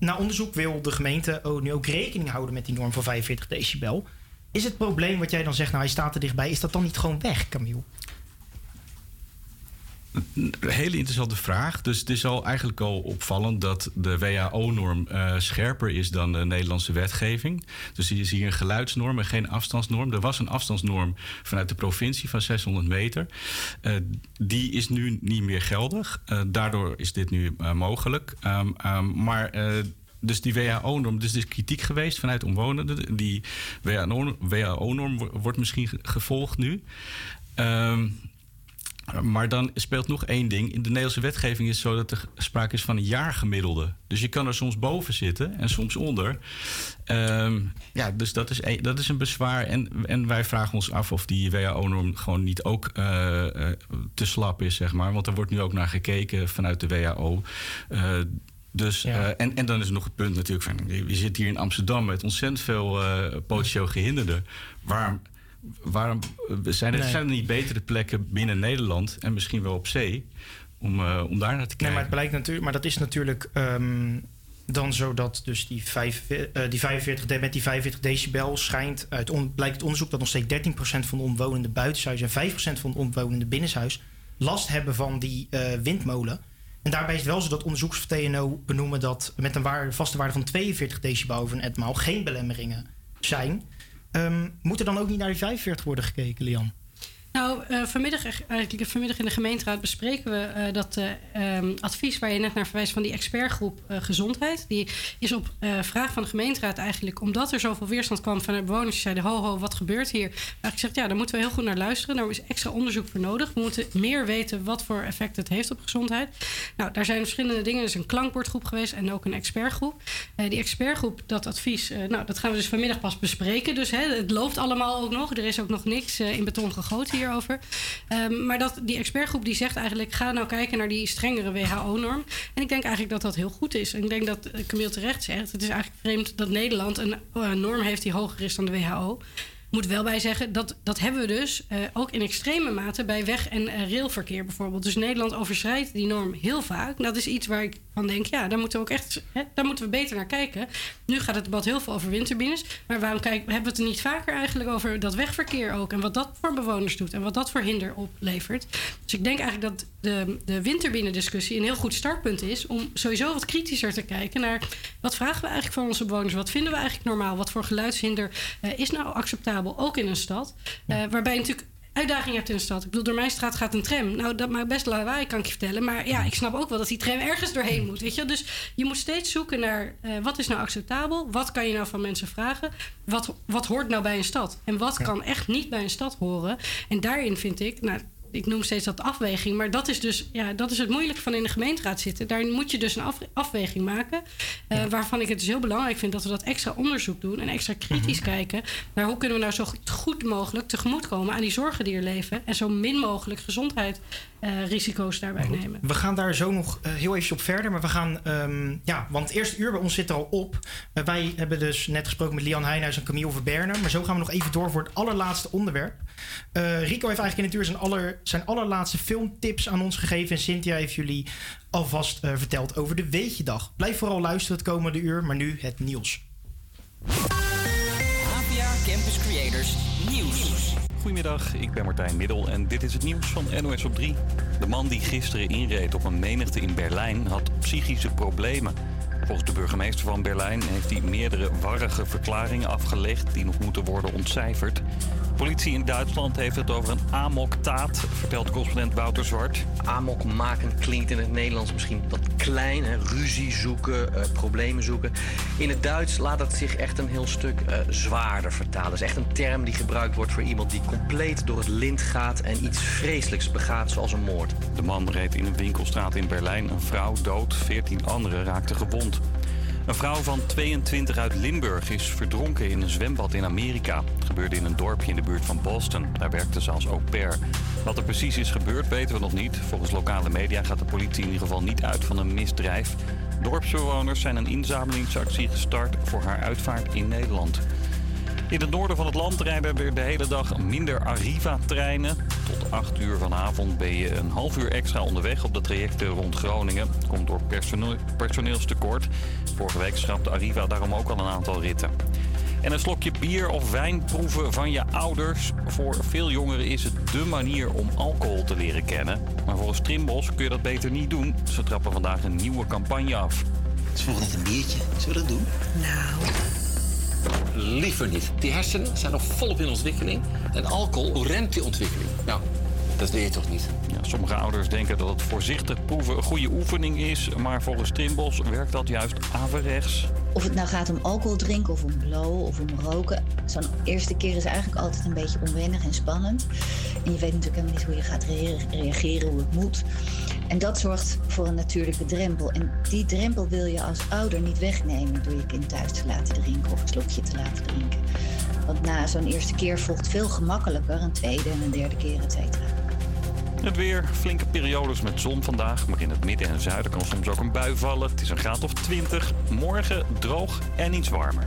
na onderzoek wil de gemeente ook, nu ook rekening houden met die norm van 45 decibel. Is het probleem wat jij dan zegt, nou hij staat er dichtbij, is dat dan niet gewoon weg, Camille? Een hele interessante vraag. Dus het is al eigenlijk al opvallend dat de WHO-norm eh, scherper is dan de Nederlandse wetgeving. Dus hier is hier een geluidsnorm en geen afstandsnorm. Er was een afstandsnorm vanuit de provincie van 600 meter. Eh, die is nu niet meer geldig. Eh, daardoor is dit nu mogelijk. Ehm, ehm, maar. Dus die WHO-norm, dus er is kritiek geweest vanuit omwonenden. Die WHO-norm wo- wordt misschien ge- gevolgd nu. Ehm, maar dan speelt nog één ding. In de Nederlandse wetgeving is het zo dat er sprake is van een jaargemiddelde. Dus je kan er soms boven zitten en soms onder. Ehm, ja, dus dat is, een, dat is een bezwaar. En, en wij vragen ons af of die WHO-norm gewoon niet ook eh, eh, te slap is, zeg maar. Want er wordt nu ook naar gekeken vanuit de WHO. Dus, eh, en, en dan is er nog het punt natuurlijk van... je zit hier in Amsterdam met ontzettend veel eh potentieel gehinderden. Waarom, waarom zijn, er, Nee. zijn er niet betere plekken binnen Nederland... en misschien wel op zee, om, eh, om daar naar te kijken? Nee, maar het blijkt natuurlijk, maar dat is natuurlijk ehm, dan zo dat dus die, vijf, die 45 de- met die 45 decibel schijnt uit on, blijkt het onderzoek dat nog steeds 13% van de omwonenden buitenshuis en 5% van de omwonenden binnenshuis last hebben van die windmolen. En daarbij is het wel zo dat onderzoekers van TNO benoemen dat met een waarde, vaste waarde van 42 decibel over een etmaal geen belemmeringen zijn. Ehm, moet er dan ook niet naar die 45 worden gekeken, Lian? Nou, eh, vanmiddag, echt- eigenlijk vanmiddag in de gemeenteraad bespreken we eh, dat eh, ehm, advies waar je net naar verwijst van die expertgroep eh, gezondheid. Die is op eh, vraag van de gemeenteraad eigenlijk, omdat er zoveel weerstand kwam van de bewoners die zeiden: ho, ho, wat gebeurt hier? Eigenlijk gezegd, ja, daar moeten we heel goed naar luisteren. Daar is extra onderzoek voor nodig. We moeten meer weten wat voor effect het heeft op gezondheid. Nou, daar zijn verschillende dingen. Er is een klankbordgroep geweest en ook een expertgroep. Eh, die expertgroep, dat advies, eh, nou, dat gaan we dus vanmiddag pas bespreken. Dus hè, het loopt allemaal ook nog. Er is ook nog niks eh, in beton gegoten hierover. Ehm, maar dat, die expertgroep die zegt eigenlijk... ga nou kijken naar die strengere WHO-norm. En ik denk eigenlijk dat dat heel goed is. En ik denk dat eh, Camille terecht zegt... het is eigenlijk vreemd dat Nederland een eh, norm heeft... die hoger is dan de WHO moet wel bij zeggen, dat, dat hebben we dus eh, ook in extreme mate bij weg- en eh, railverkeer bijvoorbeeld. Dus Nederland overschrijdt die norm heel vaak. Dat is iets waar ik van denk, ja, daar moeten we ook echt hè, daar moeten we beter naar kijken. Nu gaat het debat heel veel over windturbines. Maar waarom kijk, hebben we het er niet vaker eigenlijk over dat wegverkeer ook? En wat dat voor bewoners doet en wat dat voor hinder oplevert. Dus ik denk eigenlijk dat de, de windturbine-discussie een heel goed startpunt is om sowieso wat kritischer te kijken naar wat vragen we eigenlijk van onze bewoners? Wat vinden we eigenlijk normaal? Wat voor geluidshinder eh, is nou acceptabel, ook in een stad? Eh, waarbij je natuurlijk uitdaging hebt in een stad. Ik bedoel, door mijn straat gaat een tram. Nou, dat maakt best lawaai, kan ik je vertellen. Maar ja, ik snap ook wel dat die tram ergens doorheen moet. Weet je? Dus je moet steeds zoeken naar eh, wat is nou acceptabel? Wat kan je nou van mensen vragen? Wat, wat hoort nou bij een stad? En wat kan echt niet bij een stad horen? En daarin vind ik, nou, ik noem steeds dat afweging. Maar dat is dus ja, dat is het moeilijke van in de gemeenteraad zitten. Daar moet je dus een af- afweging maken. eh, Waarvan ik het dus heel belangrijk vind dat we dat extra onderzoek doen. En extra kritisch kijken naar hoe kunnen we nou zo goed- mogelijk tegemoetkomen aan die zorgen die er leven. En zo min mogelijk gezondheidsrisico's daarbij nemen. We gaan daar zo nog eh, heel even op verder. Maar we gaan, ehm, ja, want het eerste uur bij ons zit er al op. Eh, wij hebben dus net gesproken met Lian Heijnhuis en Camille Verberner. Maar zo gaan we nog even door voor het allerlaatste onderwerp. Rico heeft eigenlijk in het uur zijn, aller, zijn allerlaatste filmtips aan ons gegeven. En Cynthia heeft jullie alvast eh, verteld over de Weetjedag. Blijf vooral luisteren het komende uur. Maar nu het nieuws. APA Campus Creators Nieuws. Goedemiddag, ik ben Martijn Middel en dit is het nieuws van NOS op 3. De man die gisteren inreed op een menigte in Berlijn had psychische problemen. Volgens de burgemeester van Berlijn heeft hij meerdere warrige verklaringen afgelegd die nog moeten worden ontcijferd. Politie in Duitsland heeft het over een amoktaat, vertelt correspondent Wouter Zwart. Amok maken klinkt in het Nederlands misschien wat klein. Hè? Ruzie zoeken, eh, problemen zoeken. In het Duits laat het zich echt een heel stuk eh, zwaarder vertalen. Het is echt een term die gebruikt wordt voor iemand die compleet door het lint gaat en iets vreselijks begaat, zoals een moord. De man reed in een winkelstraat in Berlijn een vrouw dood, 14 anderen raakten gewond. Een vrouw van 22 uit Limburg is verdronken in een zwembad in Amerika. Het gebeurde in een dorpje in de buurt van Boston. Daar werkte ze als au pair. Wat er precies is gebeurd weten we nog niet. Volgens lokale media gaat de politie in ieder geval niet uit van een misdrijf. Dorpsbewoners zijn een inzamelingsactie gestart voor haar uitvaart in Nederland. In het noorden van het land rijden er de hele dag minder Arriva-treinen. Tot 8 uur vanavond ben je een half uur extra onderweg op de trajecten rond Groningen. Komt door personeel, personeelstekort. Vorige week schrapte Arriva daarom ook al een aantal ritten. En een slokje bier of wijn proeven van je ouders. Voor veel jongeren is het dé manier om alcohol te leren kennen. Maar volgens Trimbos kun je dat beter niet doen. Ze trappen vandaag een nieuwe campagne af. Het is volgens net een biertje. Zullen we dat doen? Nou. Liever niet. Die hersenen zijn nog volop in ontwikkeling. En alcohol remt die ontwikkeling. Nou, dat weet je toch niet? Sommige ouders denken dat het voorzichtig proeven een goede oefening is. Maar volgens Trimbos werkt dat juist averechts. Of het nou gaat om alcohol drinken of om blowen of om roken. Zo'n eerste keer is eigenlijk altijd een beetje onwennig en spannend. En je weet natuurlijk helemaal niet hoe je gaat rea- reageren, hoe het moet. En dat zorgt voor een natuurlijke drempel. En die drempel wil je als ouder niet wegnemen door je kind thuis te laten drinken of een slokje te laten drinken. Want na zo'n eerste keer volgt veel gemakkelijker een tweede en een derde keer, et cetera. Het weer, flinke periodes met zon vandaag. Maar in het midden en zuiden kan soms ook een bui vallen. Het is een graad of 20. Morgen droog en iets warmer.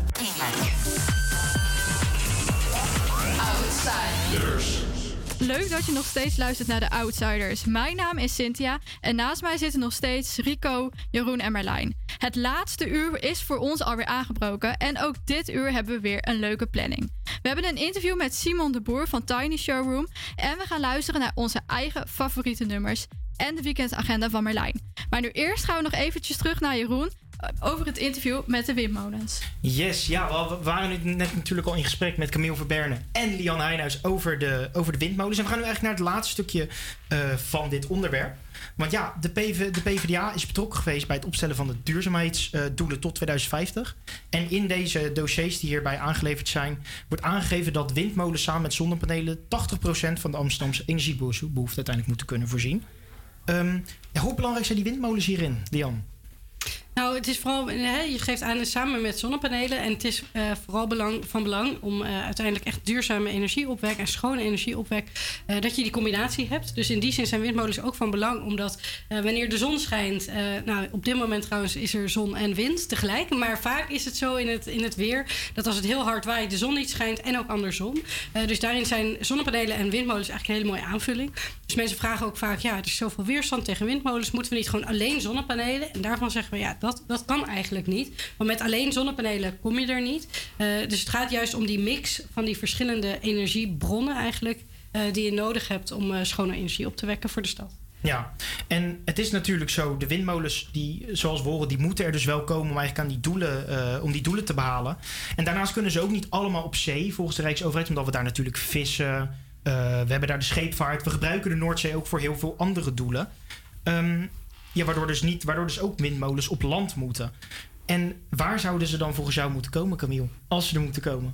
Leuk dat je nog steeds luistert naar de Outsiders. Mijn naam is Cynthia en naast mij zitten nog steeds Rico, Jeroen en Marlijn. Het laatste uur is voor ons alweer aangebroken en ook dit uur hebben we weer een leuke planning. We hebben een interview met Simon de Boer van Tiny Showroom en we gaan luisteren naar onze eigen favoriete nummers en de weekendagenda van Marlijn. Maar nu eerst gaan we nog eventjes terug naar Jeroen over het interview met de windmolens. Yes, ja, we waren net natuurlijk al in gesprek met Camille Verberne en Lian Heijnhuis over de, over de windmolens. En we gaan nu eigenlijk naar het laatste stukje eh, van dit onderwerp. Want ja, de, PV, de PvdA is betrokken geweest bij het opstellen van de duurzaamheidsdoelen tot 2050. En in deze dossiers die hierbij aangeleverd zijn, wordt aangegeven dat windmolens samen met zonnepanelen 80% van de Amsterdamse energiebehoefte uiteindelijk moeten kunnen voorzien. Ehm, hoe belangrijk zijn die windmolens hierin, Lian? Nou, het is vooral, hè, je geeft aan samen met zonnepanelen. En het is eh, vooral van belang om eh, uiteindelijk echt duurzame energieopwek en schone energieopwek, eh, dat je die combinatie hebt. Dus in die zin zijn windmolens ook van belang, omdat wanneer de zon schijnt, nou op dit moment trouwens is er zon en wind tegelijk. Maar vaak is het zo in het, in het weer dat als het heel hard waait, de zon niet schijnt en ook andersom. Dus daarin zijn zonnepanelen en windmolens eigenlijk een hele mooie aanvulling. Dus mensen vragen ook vaak, ja, er is zoveel weerstand tegen windmolens. Moeten we niet gewoon alleen zonnepanelen? En daarvan zeggen we, ja, dat, dat kan eigenlijk niet. Want met alleen zonnepanelen kom je er niet. Eh, dus het gaat juist om die mix van die verschillende energiebronnen eigenlijk... eh, die je nodig hebt om eh, schone energie op te wekken voor de stad. Ja, en het is natuurlijk zo, de windmolens, die, zoals we horen, die moeten er dus wel komen om eigenlijk aan die doelen, om die doelen te behalen. En daarnaast kunnen ze ook niet allemaal op zee, volgens de Rijksoverheid, omdat we daar natuurlijk vissen, we hebben daar de scheepvaart, we gebruiken de Noordzee ook voor heel veel andere doelen. Ehm, ja, waardoor dus, niet, waardoor dus ook windmolens op land moeten. En waar zouden ze dan volgens jou moeten komen, Camille? Als ze er moeten komen?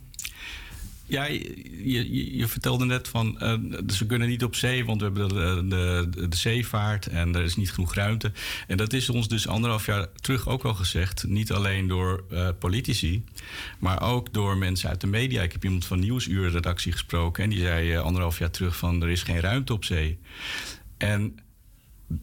Ja, je, je, vertelde net van, dus we kunnen niet op zee, want we hebben de, de, zeevaart en er is niet genoeg ruimte. En dat is ons dus anderhalf jaar terug ook al gezegd. Niet alleen door eh, politici, maar ook door mensen uit de media. Ik heb iemand van Nieuwsuur-redactie gesproken en die zei eh, anderhalf jaar terug van, er is geen ruimte op zee. En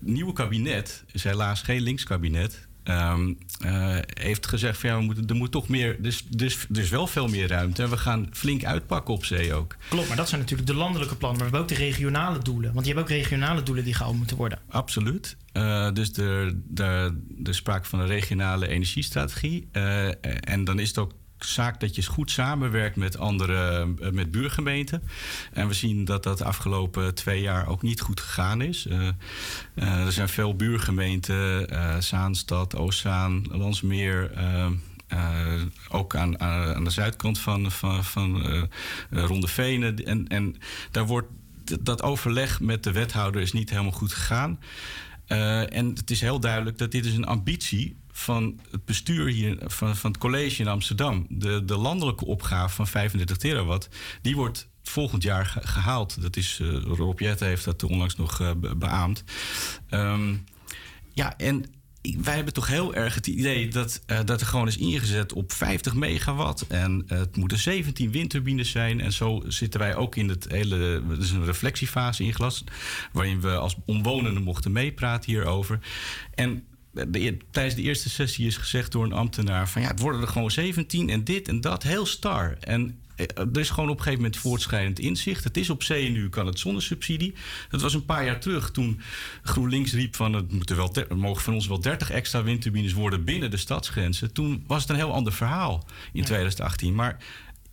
nieuwe kabinet is helaas geen linkskabinet. ehm, eh, heeft gezegd van ja, we moeten, er moet toch meer. Dus, dus, dus wel veel meer ruimte. En we gaan flink uitpakken op zee ook. Klopt, maar dat zijn natuurlijk de landelijke plannen, maar we hebben ook de regionale doelen. Want je hebt ook regionale doelen die gehaald moeten worden. Absoluut. Eh, dus de, de, de sprake van een regionale energiestrategie. Eh, en dan is het ook zaak dat je goed samenwerkt met andere, eh, met buurgemeenten. En we zien dat dat de afgelopen twee jaar ook niet goed gegaan is. Eh, eh, er zijn veel buurgemeenten, eh, Zaanstad, Oostzaan, Landsmeer. eh, eh, ook aan, aan, de zuidkant van, van, van eh, eh, Rondevenen. En, en daar wordt dat overleg met de wethouder is niet helemaal goed gegaan. En het is heel duidelijk dat dit is een ambitie van het bestuur hier, van, van het college in Amsterdam. De, de landelijke opgave van 35 terawatt, die wordt volgend jaar ge- gehaald. Dat is, eh Rob Jette heeft dat onlangs nog eh, be- beaamd. Ehm, ja, en wij hebben toch heel erg het idee dat, eh, dat er gewoon is ingezet op 50 megawatt. En het moeten 17 windturbines zijn. En zo zitten wij ook in het hele. Er is een reflectiefase ingelast. Waarin we als omwonenden mochten meepraten hierover. En de, tijdens de eerste sessie is gezegd door een ambtenaar: van ja, het worden er gewoon 17 en dit en dat, heel star. En eh, er is gewoon op een gegeven moment voortschrijdend inzicht. Het is op zee nu, kan het zonder subsidie. Dat was een paar jaar terug toen GroenLinks riep van... het moeten wel er mogen van ons wel 30 extra windturbines worden binnen de stadsgrenzen. Toen was het een heel ander verhaal in 2018. Maar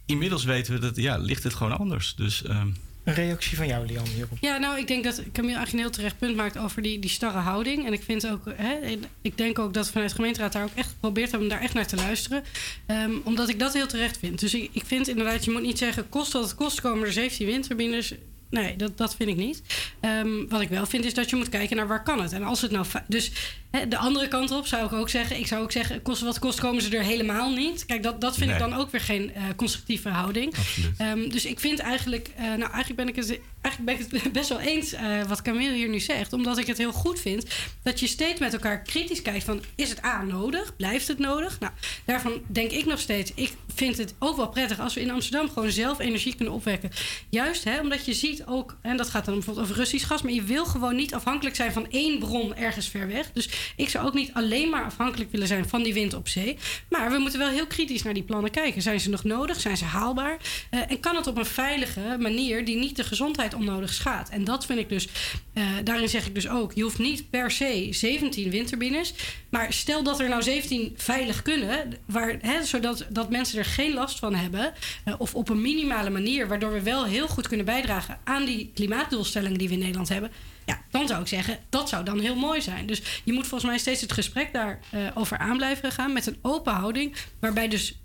inmiddels weten we dat ja, ligt het gewoon anders. Dus... ehm, Een reactie van jou, Lian, hierop. Ja, nou, ik denk dat Camille eigenlijk een heel terecht punt maakt over die, die starre houding. En ik vind ook, hè, ik denk ook dat vanuit de gemeenteraad daar ook echt geprobeerd hebben om daar echt naar te luisteren. Ehm, omdat ik dat heel terecht vind. Dus ik, ik vind inderdaad, je moet niet zeggen, kost wat het kost, komen er 17 windturbines. Nee, dat, dat vind ik niet. Ehm, wat ik wel vind is dat je moet kijken naar waar kan het. En als het nou... Dus hè, de andere kant op zou ik ook zeggen... Ik zou ook zeggen, kost wat kost, komen ze er helemaal niet. Kijk, dat, dat vind ik dan ook weer geen eh, constructieve houding. Ehm, dus ik vind eigenlijk... eh, nou, eigenlijk ben ik het, eigenlijk ben ik het best wel eens eh, wat Camille hier nu zegt. Omdat ik het heel goed vind dat je steeds met elkaar kritisch kijkt van... Is het A nodig? Blijft het nodig? Nou, daarvan denk ik nog steeds... Ik vind het ook wel prettig als we in Amsterdam gewoon zelf energie kunnen opwekken. Juist hè, omdat je ziet ook... En dat gaat dan bijvoorbeeld over Russisch gas... Maar je wil gewoon niet afhankelijk zijn van één bron ergens ver weg. Dus ik zou ook niet alleen maar afhankelijk willen zijn van die wind op zee. Maar we moeten wel heel kritisch naar die plannen kijken. Zijn ze nog nodig? Zijn ze haalbaar? Eh, en kan het op een veilige manier die niet de gezondheid onnodig schaadt? En dat vind ik dus, eh, daarin zeg ik dus ook, je hoeft niet per se 17 windturbines. Maar stel dat er nou 17 veilig kunnen, waar, hè, zodat dat mensen er geen last van hebben. eh, of op een minimale manier, waardoor we wel heel goed kunnen bijdragen aan die klimaatdoelstellingen die we in Nederland hebben. Ja, dan zou ik zeggen, dat zou dan heel mooi zijn. Dus je moet volgens mij steeds het gesprek daarover over aan blijven gaan met een open houding. Waarbij dus,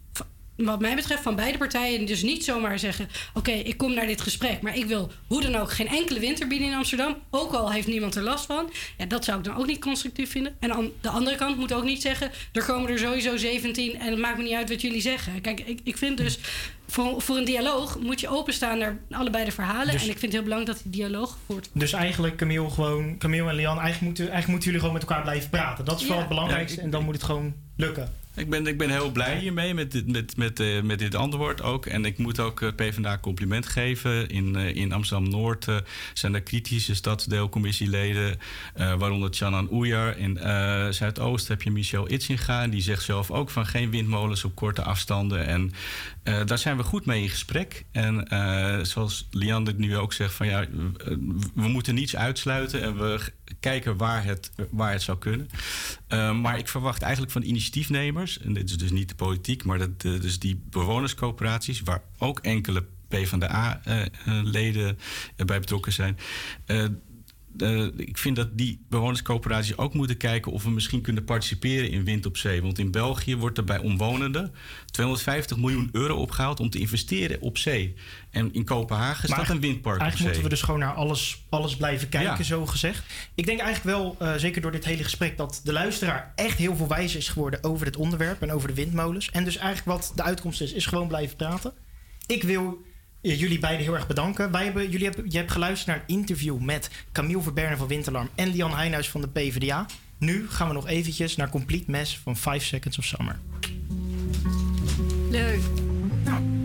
wat mij betreft, van beide partijen dus niet zomaar zeggen: Oké, ik kom naar dit gesprek, maar ik wil hoe dan ook geen enkele windturbine in Amsterdam. Ook al heeft niemand er last van. Ja, dat zou ik dan ook niet constructief vinden. En aan de andere kant moet ook niet zeggen: Er komen er sowieso 17 en het maakt me niet uit wat jullie zeggen. Kijk, ik, ik vind dus. Voor, voor een dialoog moet je openstaan naar allebei de verhalen. Dus- en ik vind het heel belangrijk dat die dialoog gevoerd Dus eigenlijk, Camille, gewoon, Camille en Lian, eigenlijk moeten, eigenlijk moeten jullie gewoon met elkaar blijven praten. Dat is wel Ja. het belangrijkste Ja, ik- en dan moet het gewoon lukken. Ik ben, ik ben heel blij hiermee met dit, met, met, eh, met dit antwoord ook. En ik moet ook eh, PvdA compliment geven. In, eh, in Amsterdam-Noord zijn er kritische stadsdeelcommissieleden... waaronder Chanan Oejar. In eh, Zuidoost heb je Michel Itzinga. Die zegt zelf ook van geen windmolens op korte afstanden. En daar zijn we goed mee in gesprek. En zoals Lian dit nu ook zegt... van ja, we, we moeten niets uitsluiten... en we kijken waar het, waar het zou kunnen. Eh, maar ik verwacht eigenlijk van initiatiefnemers... en dit is dus niet de politiek... maar dat, eh, dus die bewonerscoöperaties... waar ook enkele PvdA-leden eh, bij betrokken zijn... eh, ik vind dat die bewonerscoöperaties ook moeten kijken of we misschien kunnen participeren in wind op zee. Want in België wordt er bij omwonenden 250 miljoen euro opgehaald om te investeren op zee. En in Kopenhagen staat een windpark op Eigenlijk moeten we dus gewoon naar alles, alles blijven kijken, Ja. zo gezegd. Ik denk eigenlijk wel, eh, zeker door dit hele gesprek, dat de luisteraar echt heel veel wijzer is geworden over dit onderwerp en over de windmolens. En dus eigenlijk wat de uitkomst is, is gewoon blijven praten. Ik wil jullie beiden heel erg bedanken. Wij hebben, jullie hebben, je hebt geluisterd naar een interview met Camille Verberne van Winterlarm en Lian Heijnhuis van de PvdA. Nu gaan we nog eventjes naar Complete Mess van 5 Seconds of Summer. Leuk. Caught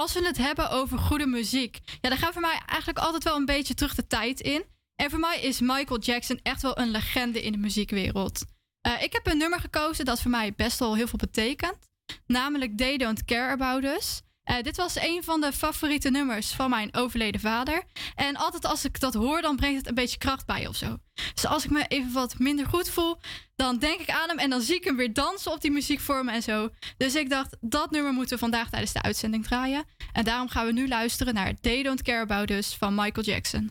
als we het hebben over goede muziek, ja, dan gaan voor mij eigenlijk altijd wel een beetje terug de tijd in. En voor mij is Michael Jackson echt wel een legende in de muziekwereld. Eh, ik heb een nummer gekozen dat voor mij best wel heel veel betekent. Namelijk They Don't Care About Us. Eh, dit was een van de favoriete nummers van mijn overleden vader. En altijd als ik dat hoor, dan brengt het een beetje kracht bij of zo. Dus als ik me even wat minder goed voel, dan denk ik aan hem en dan zie ik hem weer dansen op die muziekvormen en zo. Dus ik dacht, dat nummer moeten we vandaag tijdens de uitzending draaien. En daarom gaan we nu luisteren naar They Don't Care About Us van Michael Jackson.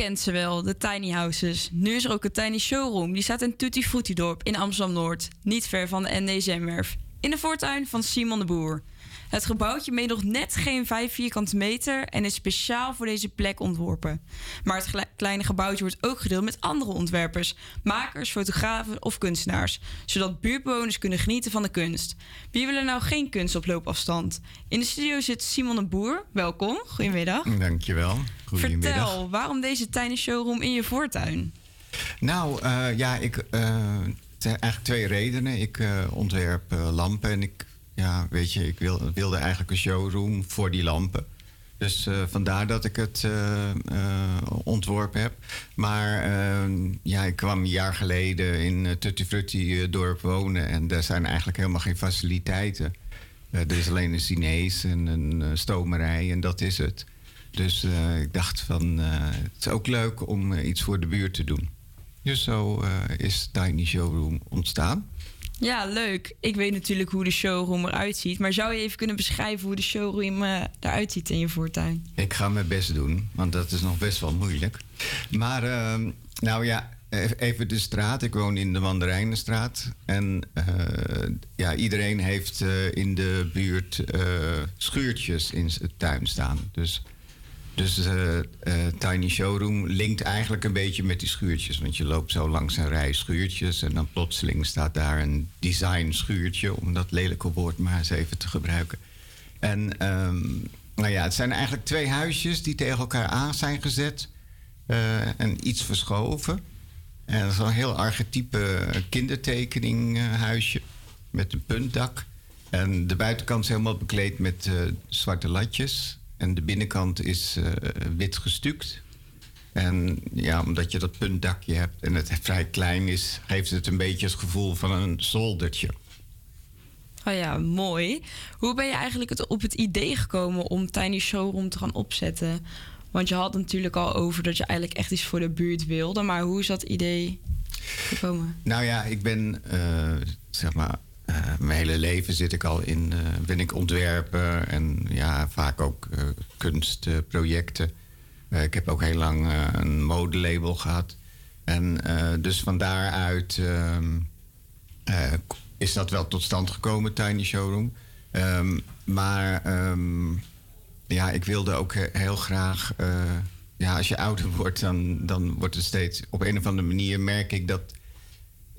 Kent ze wel, de tiny houses. Nu is er ook een tiny showroom. Die staat in Tutti Frutti in Amsterdam-Noord. Niet ver van de NDSM-werf. In de voortuin van Simon de Boer. Het gebouwtje meet nog net geen 5 vierkante meter en is speciaal voor deze plek ontworpen. Maar het kleine gebouwtje wordt ook gedeeld met andere ontwerpers, makers, fotografen of kunstenaars, zodat buurtbewoners kunnen genieten van de kunst. Wie wil er nou geen kunst op loopafstand? In de studio zit Simon de Boer. Welkom, goedemiddag. Dankjewel. Goedemiddag. Vertel, waarom deze tiny showroom in je voortuin? Nou, eh, ja, ik, zijn eigenlijk twee redenen. Ik eh, ontwerp lampen en ik, ja, weet je, ik wil, wilde eigenlijk een showroom voor die lampen. Dus vandaar dat ik het eh, ontworpen heb. Maar eh, ja, ik kwam een jaar geleden in uh, Tutti Frutti dorp wonen en daar zijn eigenlijk helemaal geen faciliteiten. Er is alleen een Chinees en een stomerij en dat is het. Dus eh, ik dacht van, eh, het is ook leuk om eh, iets voor de buurt te doen. Dus zo is Tiny Showroom ontstaan. Ja, leuk. Ik weet natuurlijk hoe de showroom eruit ziet. Maar zou je even kunnen beschrijven hoe de showroom eruit ziet in je voortuin? Ik ga mijn best doen, want dat is nog best wel moeilijk. Maar ehm, nou ja, even de straat. Ik woon in de Mandarijnenstraat. En ja, iedereen heeft in de buurt schuurtjes in zijn tuin staan. Dus, dus eh, eh, Tiny Showroom linkt eigenlijk een beetje met die schuurtjes. Want je loopt zo langs een rij schuurtjes... en dan plotseling staat daar een design schuurtje... om dat lelijke woord maar eens even te gebruiken. En ehm, nou ja, het zijn eigenlijk twee huisjes die tegen elkaar aan zijn gezet eh, en iets verschoven. En dat een heel archetype kindertekening huisje met een puntdak. En de buitenkant is helemaal bekleed met zwarte latjes. En de binnenkant is eh, wit gestuukt. En ja, omdat je dat puntdakje hebt en het vrij klein is, geeft het een beetje het gevoel van een zoldertje. Oh ja, mooi. Hoe ben je eigenlijk het, op het idee gekomen om Tiny Showroom te gaan opzetten? Want je had natuurlijk al over dat je eigenlijk echt iets voor de buurt wilde. Maar hoe is dat idee gekomen? Nou ja, ik ben, eh, zeg maar, eh, mijn hele leven zit ik al in, eh, ben ik ontwerper en ja, vaak ook eh, kunstprojecten. Ik heb ook heel lang een modelabel gehad. En dus van daaruit ehm, eh, is dat wel tot stand gekomen, Tiny Showroom. Ehm, maar ehm, ja, ik wilde ook he- heel graag. ja, als je ouder wordt, dan, dan wordt het steeds. Op een of andere manier merk ik dat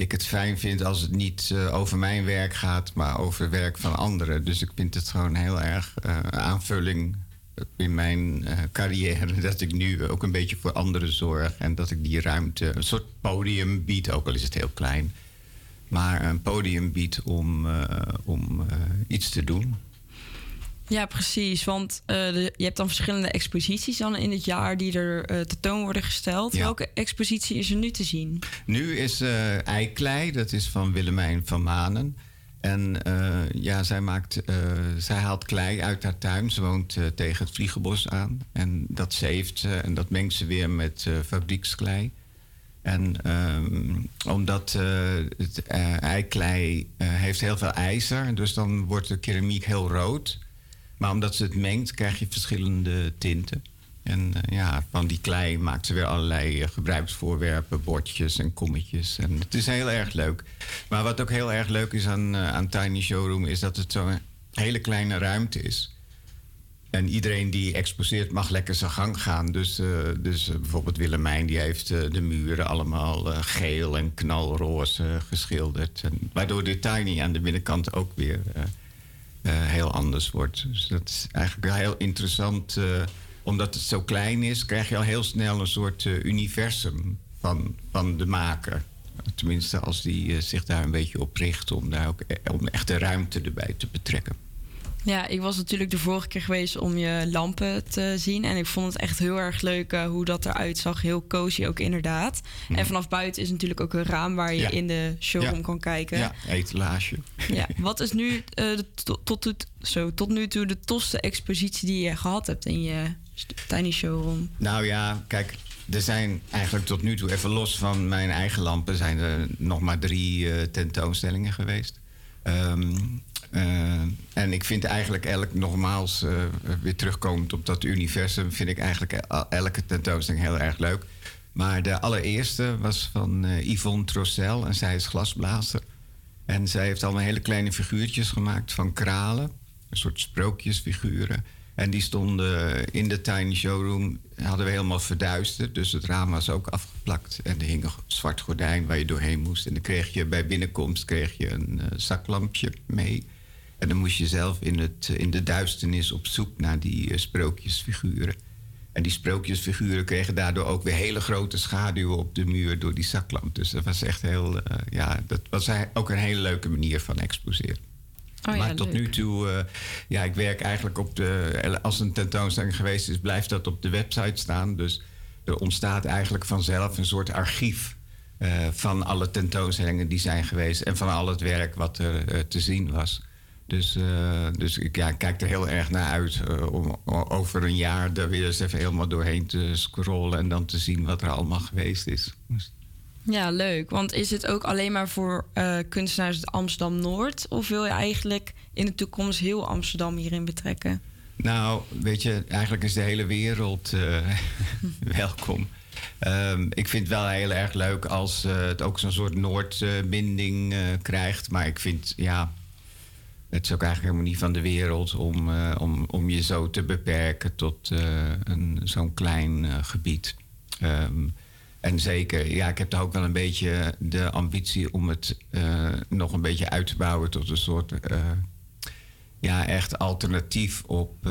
ik het fijn vind als het niet eh, over mijn werk gaat, maar over werk van anderen. Dus ik vind het gewoon heel erg eh, aanvulling in mijn eh, carrière dat ik nu ook een beetje voor anderen zorg en dat ik die ruimte, een soort podium bied, ook al is het heel klein, maar een podium bied om, om iets te doen. Ja, precies. Want eh, de- je hebt dan verschillende exposities dan in het jaar die er eh, tentoon worden gesteld. Ja. Welke expositie is er nu te zien? Nu is eh Eiklei, dat is van Willemijn van Manen. En ja, zij, maakt, zij haalt klei uit haar tuin. Ze woont tegen het Vliegenbos aan. En dat zeeft ze en dat mengt ze weer met fabrieksklei. En ehm, omdat eh, het eiklei heeft heel veel ijzer, dus dan wordt de keramiek heel rood. Maar omdat ze het mengt, krijg je verschillende tinten. En eh, ja, van die klei maakt ze weer allerlei eh, gebruiksvoorwerpen, bordjes en kommetjes. En het is heel erg leuk. Maar wat ook heel erg leuk is aan, eh, aan Tiny Showroom... is dat het zo'n hele kleine ruimte is. En iedereen die exposeert mag lekker zijn gang gaan. Dus, dus bijvoorbeeld Willemijn die heeft de muren allemaal geel en knalroze geschilderd. En, waardoor de Tiny aan de binnenkant ook weer heel anders wordt. Dus dat is eigenlijk heel interessant. eh, omdat het zo klein is, krijg je al heel snel een soort eh, universum van, van de maker. Tenminste, als die eh, zich daar een beetje op richt om daar ook om echt de ruimte erbij te betrekken. Ja, ik was natuurlijk de vorige keer geweest om je lampen te zien. En ik vond het echt heel erg leuk eh, hoe dat eruit zag. Heel cozy ook inderdaad. En vanaf buiten is natuurlijk ook een raam waar je Mhm. Ja. in de showroom Ja. kan kijken. Ja, etalage. Ja, wat is nu eh, de, tot, zo, tot nu toe de tofste expositie die je gehad hebt in je tiny showroom? Nou ja, kijk, er zijn eigenlijk tot nu toe, even los van mijn eigen lampen, zijn er nog maar drie eh, tentoonstellingen geweest. Ehm, eh, en ik vind eigenlijk elk, nogmaals, eh, weer terugkomend op dat universum, vind ik eigenlijk el- elke tentoonstelling heel erg leuk. Maar de allereerste was van eh, Yvonne Trossel en zij is glasblazer. En zij heeft allemaal hele kleine figuurtjes gemaakt van kralen, een soort sprookjesfiguren. En die stonden in de tiny showroom, hadden we helemaal verduisterd. Dus het raam was ook afgeplakt. En er hing een zwart gordijn waar je doorheen moest. En dan kreeg je bij binnenkomst kreeg je een eh, zaklampje mee. En dan moest je zelf in, het, in de duisternis op zoek naar die eh, sprookjesfiguren. En die sprookjesfiguren kregen daardoor ook weer hele grote schaduwen op de muur door die zaklamp. Dus dat was echt heel, eh, ja, dat was ook een hele leuke manier van exposeren. Oh ja, maar tot leuk. nu toe, eh, ja, ik werk eigenlijk op de. Als een tentoonstelling geweest is, blijft dat op de website staan. Dus er ontstaat eigenlijk vanzelf een soort archief eh, van alle tentoonstellingen die zijn geweest en van al het werk wat er eh, te zien was. Dus, eh, dus ik ja, kijk er heel erg naar uit eh, om over een jaar er weer eens even helemaal doorheen te scrollen en dan te zien wat er allemaal geweest is. Dus- Ja, leuk. Want is het ook alleen maar voor eh, kunstenaars uit Amsterdam-Noord? Of wil je eigenlijk in de toekomst heel Amsterdam hierin betrekken? Nou, weet je, eigenlijk is de hele wereld welkom. Ehm, ik vind het wel heel erg leuk als eh, het ook zo'n soort Noordbinding krijgt. Maar ik vind, ja, het is ook eigenlijk helemaal niet van de wereld om, eh, om, om je zo te beperken tot eh, een, zo'n klein eh, gebied. Ehm, en zeker, ja, ik heb toch ook wel een beetje de ambitie om het nog een beetje uit te bouwen tot een soort ja, echt alternatief op.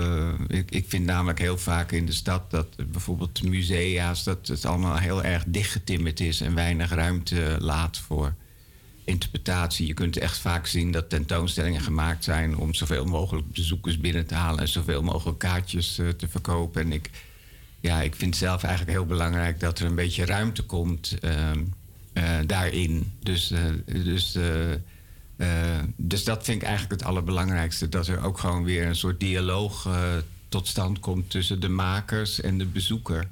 ik, ik vind namelijk heel vaak in de stad dat bijvoorbeeld musea's, dat het allemaal heel erg dichtgetimmerd is en weinig ruimte laat voor interpretatie. Je kunt echt vaak zien dat tentoonstellingen gemaakt zijn om zoveel mogelijk bezoekers binnen te halen en zoveel mogelijk kaartjes eh, te verkopen. En ik, ja, ik vind zelf eigenlijk heel belangrijk dat er een beetje ruimte komt ehm, eh, daarin. Dus, eh, dus, dus dat vind ik eigenlijk het allerbelangrijkste. Dat er ook gewoon weer een soort dialoog tot stand komt tussen de makers en de bezoeker.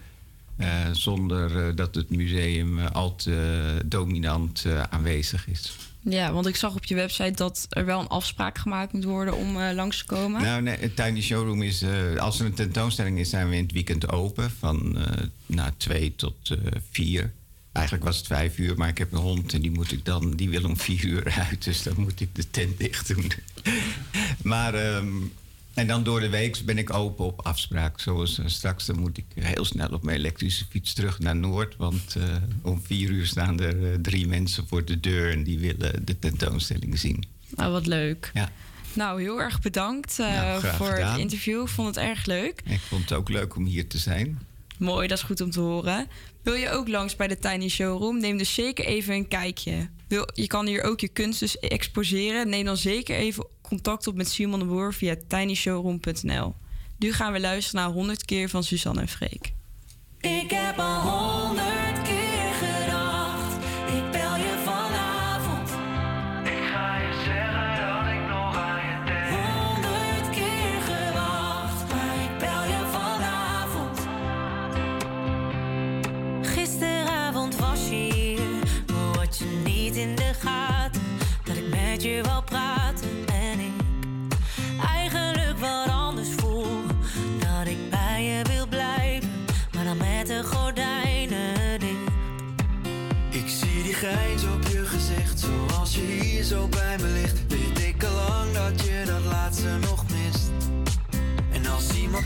Eh, zonder eh, dat het museum eh, al te dominant aanwezig is. Ja, want ik zag op je website dat er wel een afspraak gemaakt moet worden om langs te komen. Nou, nee, het Tiny Showroom is... als er een tentoonstelling is, zijn we in het weekend open. Van nou, twee tot vier. Eigenlijk was het vijf uur, maar ik heb een hond... en die, moet ik dan, die wil om vier uur uit. Dus dan moet ik de tent dicht doen. maar... ehm, en dan door de week ben ik open op afspraak. Zoals eh, straks, dan moet ik heel snel op mijn elektrische fiets terug naar Noord. Want eh, om vier uur staan er eh, drie mensen voor de deur... en die willen de tentoonstelling zien. Nou, wat leuk. Ja. Nou, heel erg bedankt eh, Nou, graag voor het gedaan. interview. Ik vond het erg leuk. Ik vond het ook leuk om hier te zijn. Mooi, dat is goed om te horen. Wil je ook langs bij de Tiny Showroom? Neem dus zeker even een kijkje. Je kan hier ook je kunst dus exposeren. Neem dan zeker even contact op met Simon de Boer via tinyshowroom.nl. Nu gaan we luisteren naar 100 keer van Suzanne en Freek. Ik heb al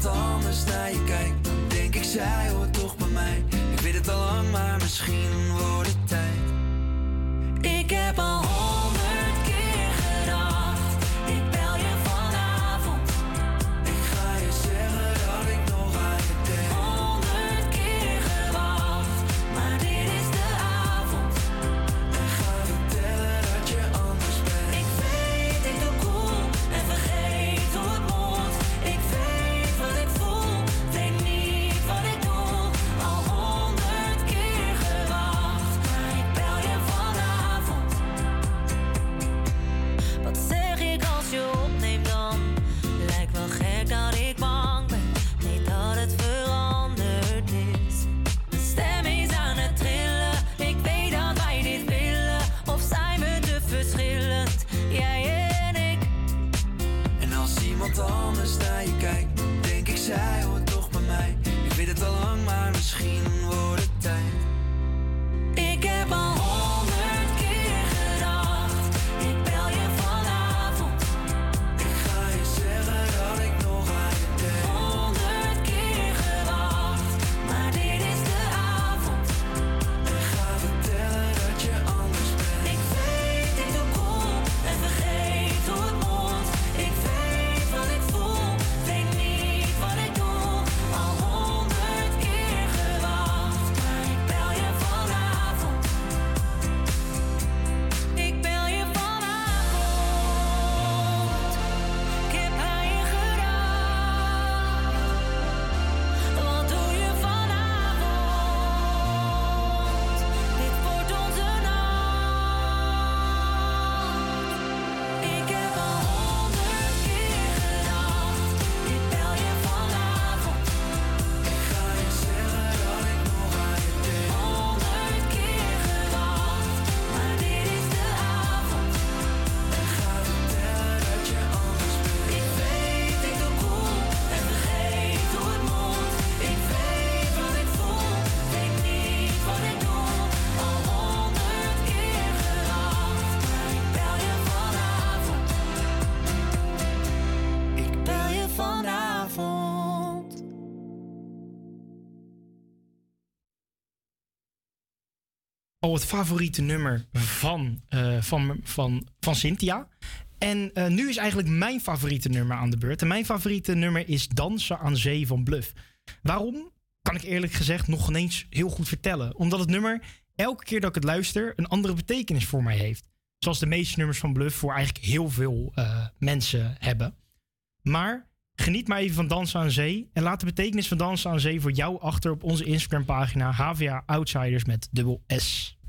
iemand anders naar je kijkt, denk ik zij hoort toch bij mij. Ik weet het al lang, maar misschien wordt het favoriete nummer van, eh, van, van, van Cynthia. En eh, nu is eigenlijk mijn favoriete nummer aan de beurt. En mijn favoriete nummer is Dansen aan Zee van Bluff. Waarom? Kan ik eerlijk gezegd nog eens heel goed vertellen. Omdat het nummer, elke keer dat ik het luister, een andere betekenis voor mij heeft. Zoals de meeste nummers van Bluff voor eigenlijk heel veel eh, mensen hebben. Maar geniet maar even van Dansen aan Zee. En laat de betekenis van Dansen aan Zee voor jou achter op onze Instagram pagina HVA Outsiders met dubbel S.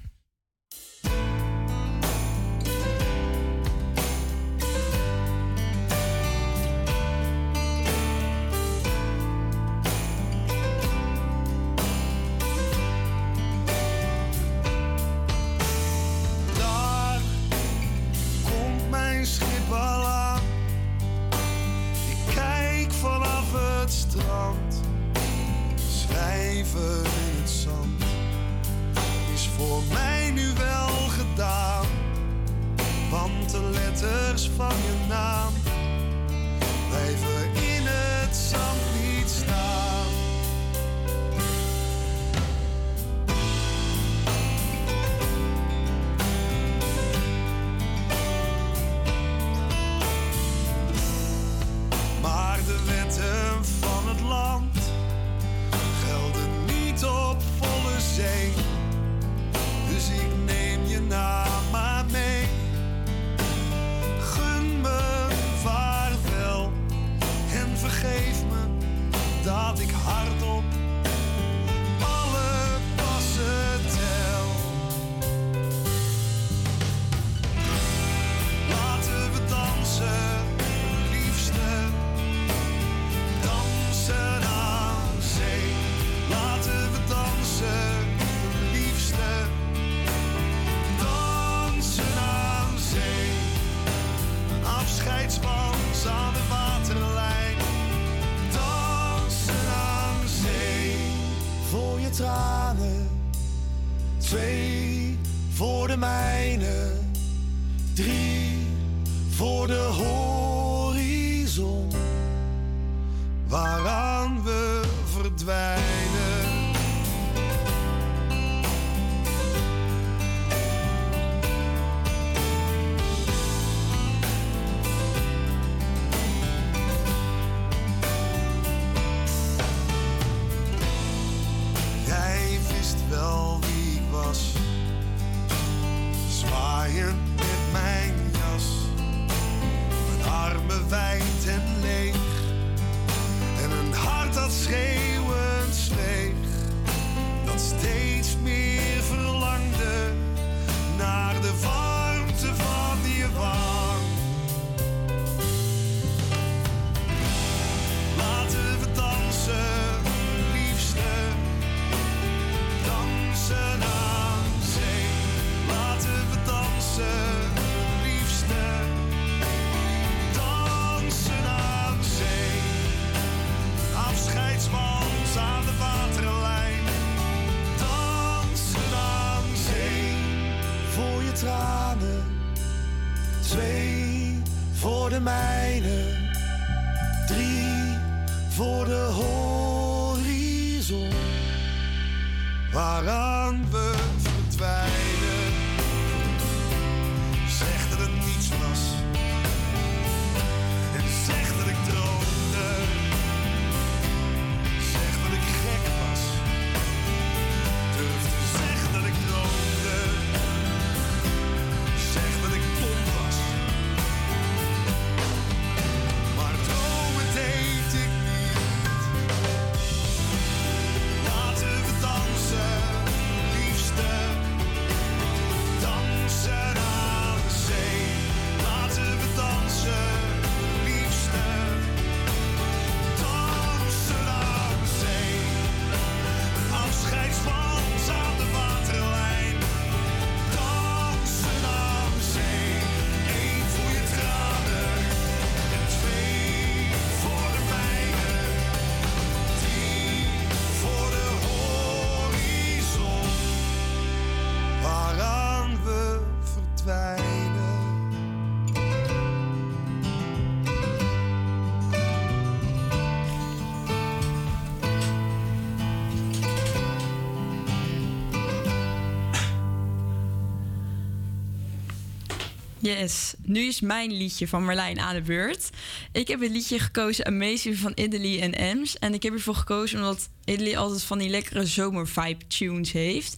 Yes, nu is mijn liedje van Marlijn aan de beurt. Ik heb het liedje gekozen Amazing van Italy en Ems. En ik heb ervoor gekozen omdat Italy altijd van die lekkere zomervibe tunes heeft.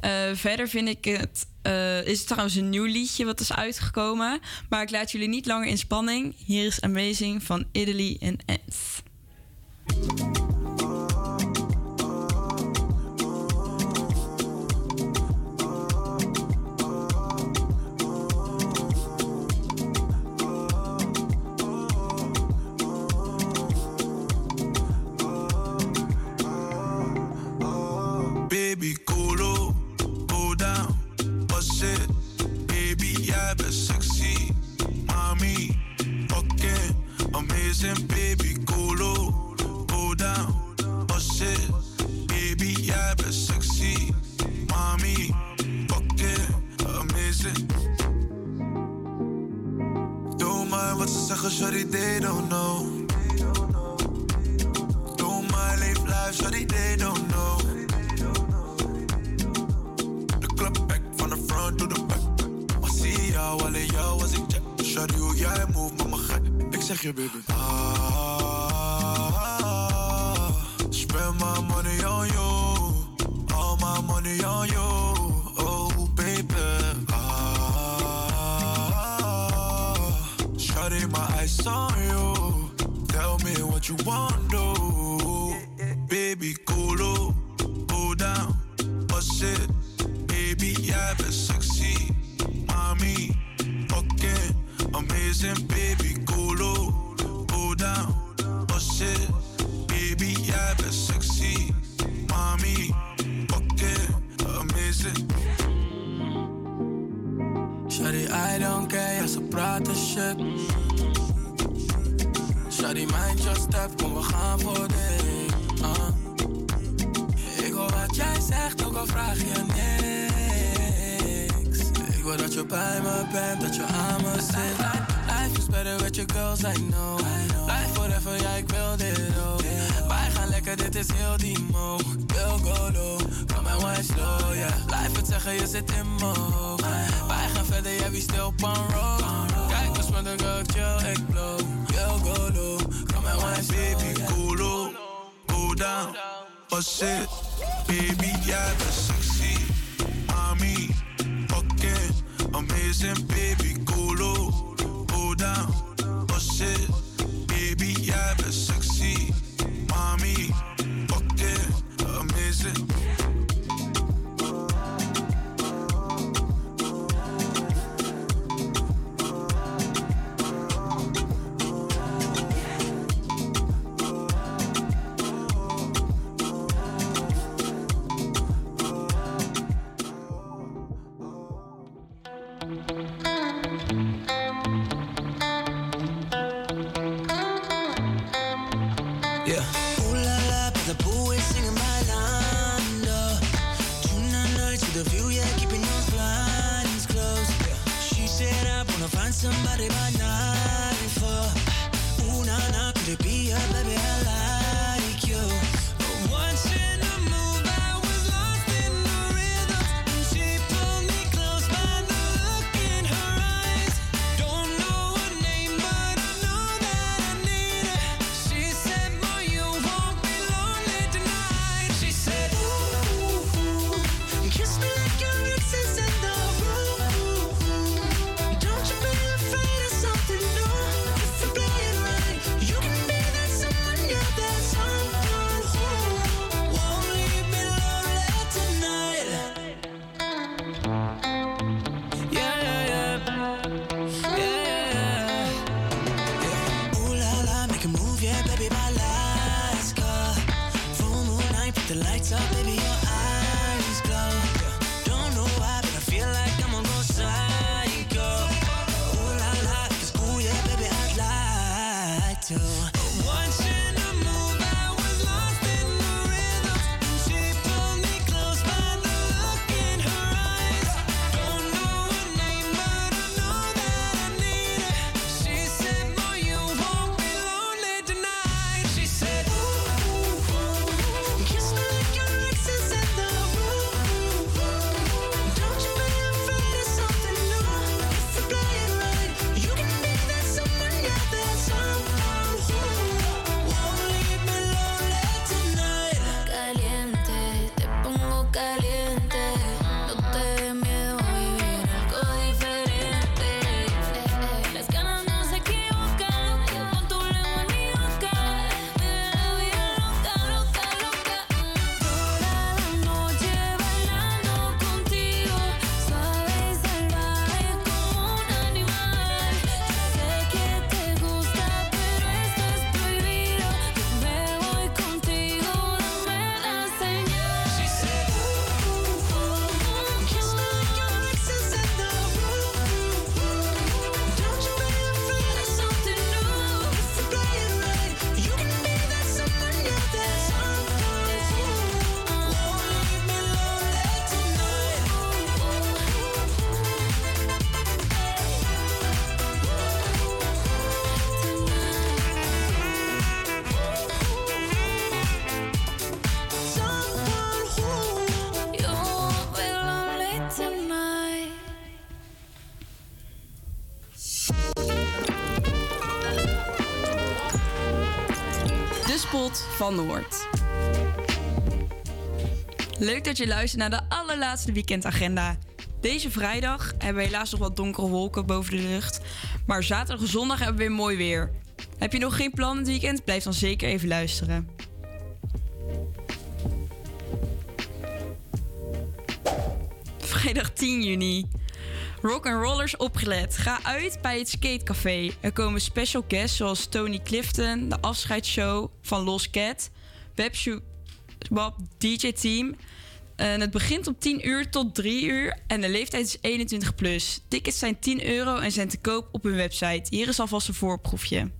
Eh, verder vind ik het, eh, is het trouwens een nieuw liedje wat is uitgekomen. Maar ik laat jullie niet langer in spanning. Hier is Amazing van Italy en Ems. Spot van Noord. Leuk dat je luistert naar de allerlaatste weekendagenda. Deze vrijdag hebben we helaas nog wat donkere wolken boven de lucht. Maar zaterdag en zondag hebben we weer mooi weer. Heb je nog geen plan het weekend? Blijf dan zeker even luisteren. Vrijdag 10 juni. Rock and Rollers opgelet. Ga uit bij het Skatecafé. Er komen special guests zoals Tony Clifton, de afscheidsshow van Los Cat, Webshop DJ Team. En het begint om 10 uur tot 3 uur en de leeftijd is 21 plus. Tickets zijn 10 euro en zijn te koop op hun website. Hier is alvast een voorproefje.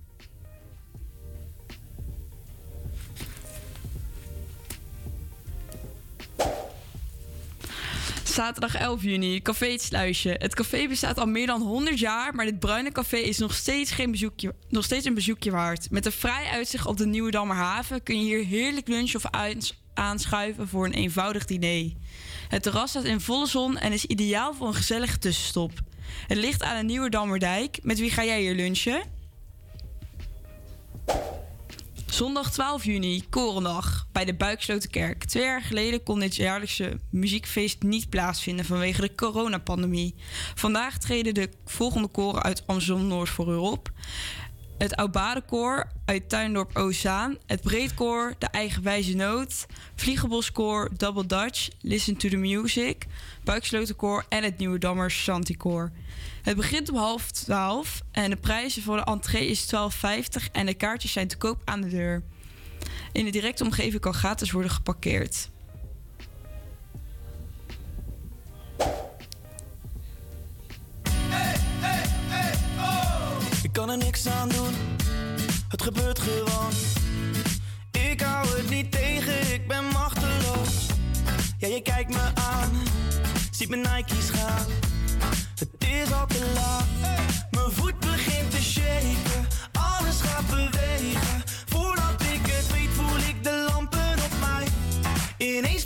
Zaterdag 11 juni, Café Het. Het café bestaat al meer dan 100 jaar, maar dit bruine café is nog steeds, geen bezoekje, nog steeds een bezoekje waard. Met een vrij uitzicht op de Nieuwe Dammerhaven kun je hier heerlijk lunchen of aanschuiven voor een eenvoudig diner. Het terras staat in volle zon en is ideaal voor een gezellige tussenstop. Het ligt aan de Nieuwe Dammerdijk. Met wie ga jij hier lunchen? Zondag 12 juni, Korendag, bij de Buikslotenkerk. Twee jaar geleden kon dit jaarlijkse muziekfeest niet plaatsvinden vanwege de coronapandemie. Vandaag treden de volgende koren uit Amsterdam-Noord voor u op. Het Oudbadenkoor uit Tuindorp Ozaan, het Breedkoor, de Eigenwijze Noot, Vliegenboskoor, Double Dutch, Listen to the Music, Buikslotenkoor en het Nieuwe Dammers Santicoor. Het begint om half twaalf en de prijzen voor de entree is 12,50 en de kaartjes zijn te koop aan de deur. In de directe omgeving kan gratis worden geparkeerd. Kan er niks aan doen, het gebeurt gewoon. Ik hou het niet tegen, ik ben machteloos. Ja, je kijkt me aan, ziet mijn Nike's gaan. Het is al te laat, mijn voet begint te shaken. Alles gaat bewegen, voordat ik het weet voel ik de lampen op mij. Ineens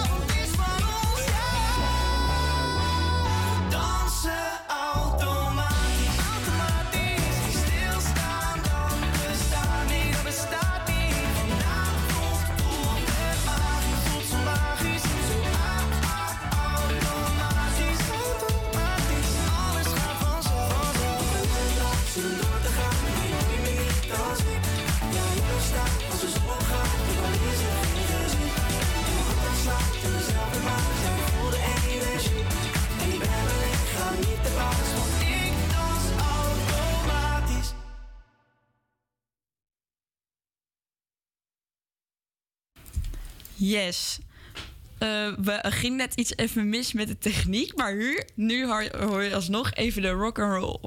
Yes. Eh, we gingen net iets even mis met de techniek, maar nu, nu hoor, hoor je alsnog even de rock and roll.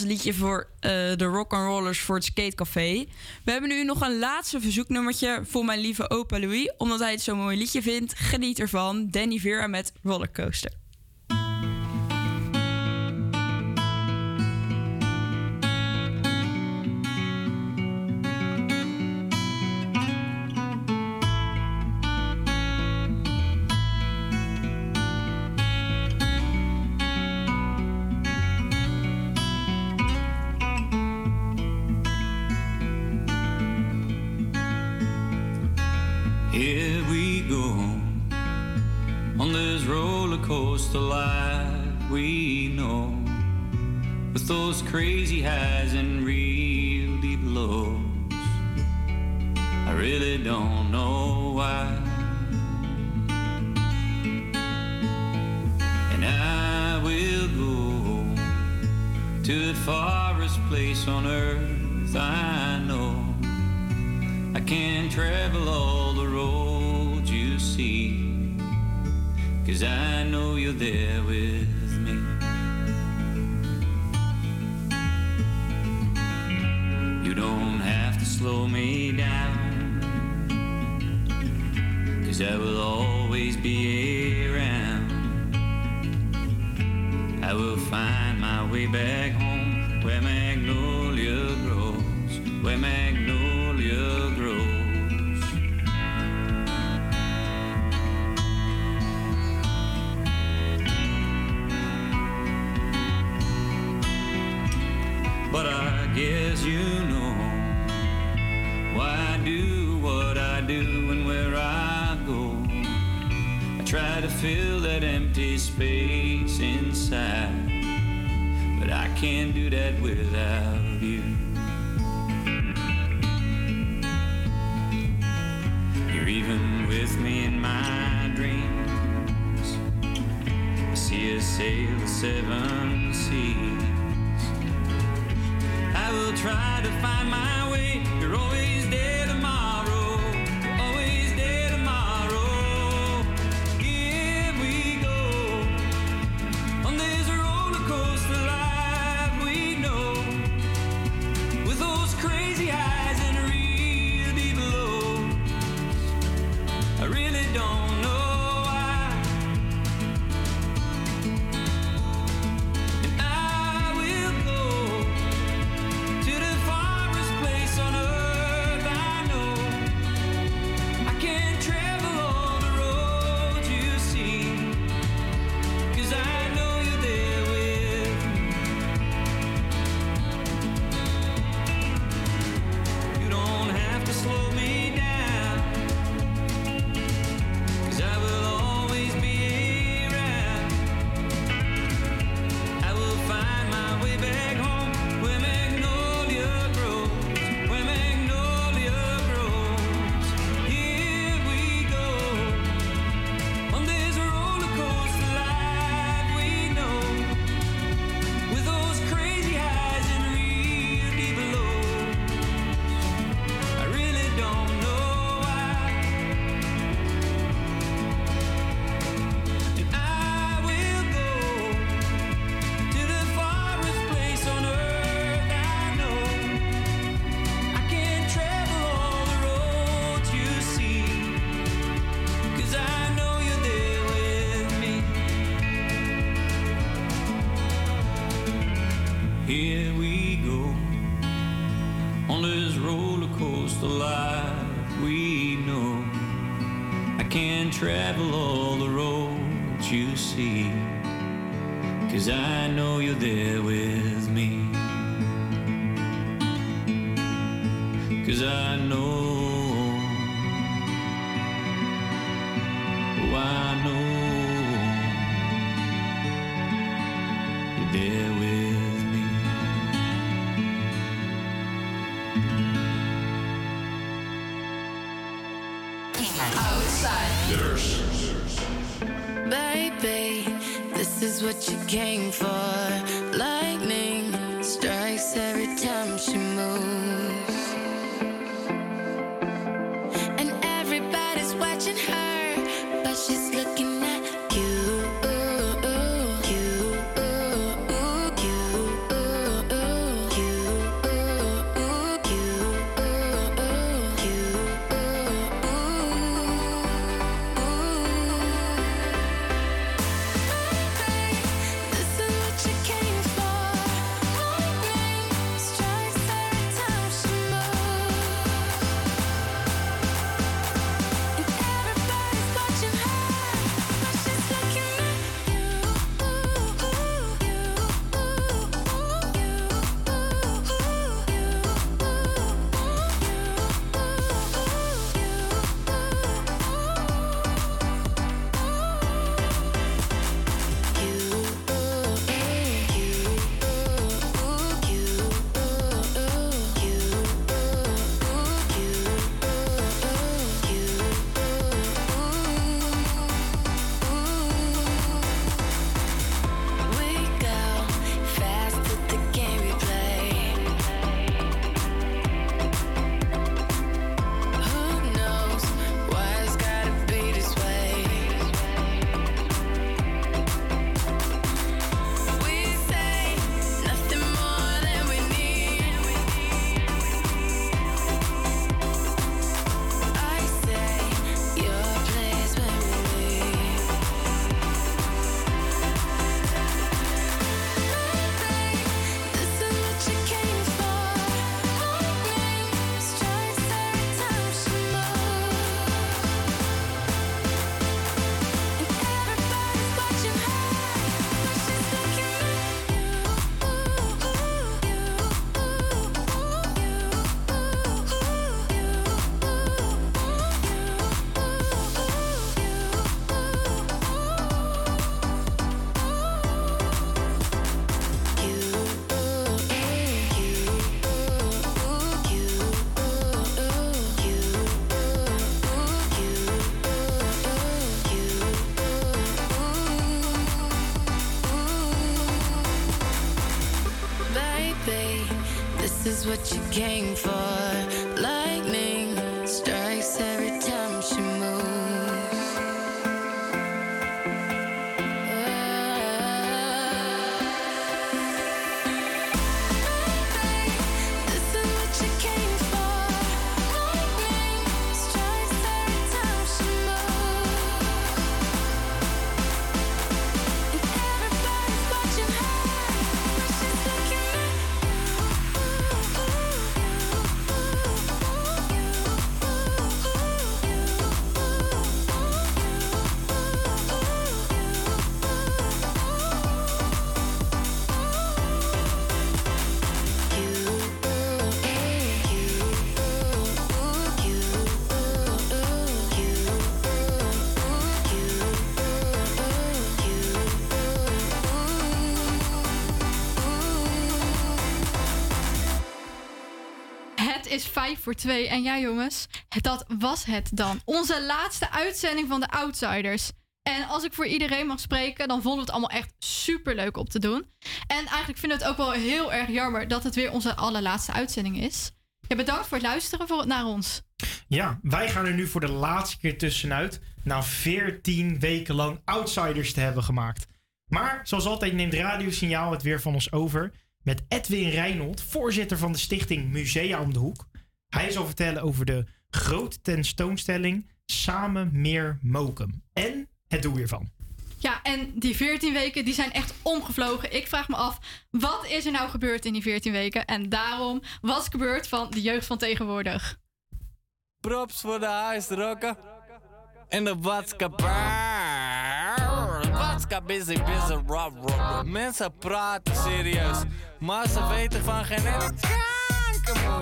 Een liedje voor eh, de rock and rollers voor het skatecafé. We hebben nu nog een laatste verzoeknummertje voor mijn lieve opa Louis. Omdat hij het zo'n mooi liedje vindt. Geniet ervan. Danny Vera met Rollercoaster. Crazy highs and real deep lows. I really don't know why. And I will go to the farthest place on earth I know. I can't travel all the roads you see, cause I know you're there with Don't have to slow me down, cause I will always be around. I will find my way back home where magnolia grows, where magnolia empty space inside, but I can't do that without you. You're even with me in my dreams. I see us sail the seven seas. I will try to find my way. Came for. What you came for. Voor 2. En ja, jongens, dat was het dan. Onze laatste uitzending van de Outsiders. En als ik voor iedereen mag spreken, dan vonden we het allemaal echt super leuk op te doen. En eigenlijk vinden we het ook wel heel erg jammer dat het weer onze allerlaatste uitzending is. Ja, bedankt voor het luisteren voor, naar ons. Ja, wij gaan er nu voor de laatste keer tussenuit. Na 14 weken lang Outsiders te hebben gemaakt. Maar zoals altijd neemt Radio Signaal het weer van ons over. Met Edwin Reinold, voorzitter van de stichting Musea om de Hoek. Hij zal vertellen over de grote tentoonstelling Samen meer Mokum. En het doel hiervan. Ja, en die 14 weken die zijn echt omgevlogen. Ik vraag me af, wat is er nou gebeurd in die 14 weken? En daarom, wat is gebeurd van de jeugd van tegenwoordig? Props voor de huisrokken. En de watska Watska busy, busy, rob, rob. Mensen praten serieus, maar ze weten van geen ene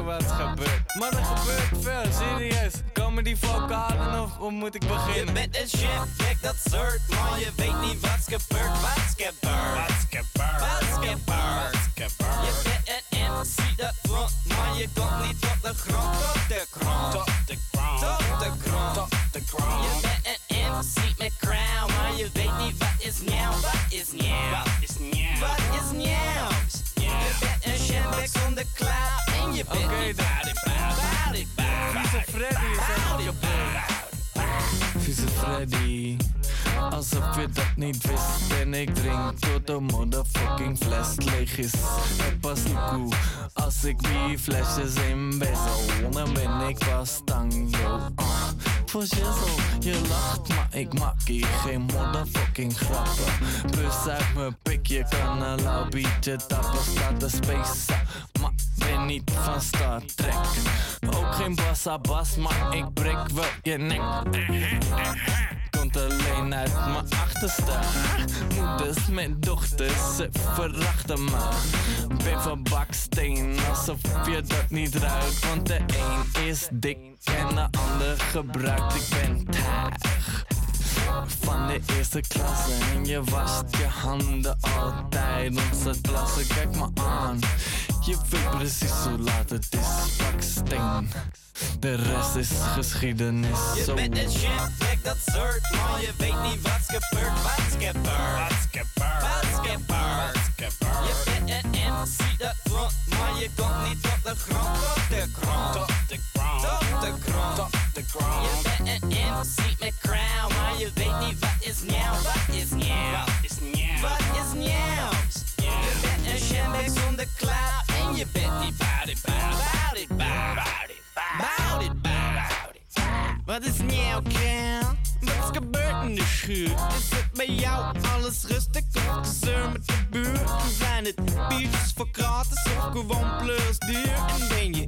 wat gebeurt. Maar er gebeurt veel, serieus. Komen die vocalen of hoe moet ik beginnen? Je bent een chef, kijk dat soort, maar je weet niet wat's gebeurd, wat's gebeurd. Wat's gebeurd, wat's gebeurd. Je bent een MC dat front, maar je komt niet op de grond, op de grond. Op de grond, op de grond, op de grond. Je bent een MC met crown, maar je weet niet wat is nieuw, wat is nieuw. Wat is nieuw, wat is nieuw. Je bent een chef zonder cloud en je bent niet body, body. Vieze Freddy is kapot. Vieze Freddy. Alsof je dat niet wist En ik drink tot de motherfucking fles leeg is En pas koe Als ik die flesjes in bezel Dan ben ik pas tang, yo uh. Voor je lacht maar ik maak hier geen motherfucking grappen. Bus uit mijn pik, je kan een lauw biertje tappen. Staat de space maar ben niet van Star Trek. Ook geen bassa bas, maar ik breek wel je nek Alleen uit mijn achterste. Moeders met dochters, ze verachten me. Ben van baksteen, alsof je dat niet ruikt. Want de een is dik en de ander gebruikt. Ik ben taag van de eerste klasse En je wast je handen altijd Ons het plassen, kijk me aan Je weet precies hoe laat het is Baksteen De rest is geschiedenis Je Zo. bent een kijk dat soort, maar je weet niet wat's gebeurd, wat's gebeurd. Wat's gebeurd, wat's gebeurd. Je bent een MC dat front, maar je komt niet op de grond, op de grond. Op de grond, op de grond, op de grond. Je bent een MC met crown, maar je weet niet wat is nieuw, wat is nieuw. Wat is nieuw, wat is nieuw. Je bent een chef zonder cloud en je bent niet body, body, body, body, body, body, body. Wat is nieuw, Kel? Wat is gebeurd in de schuur? Is het bij jou alles rustig of gezeur met de buurt? Zijn het biertjes voor gratis of gewoon plus duur? En ben je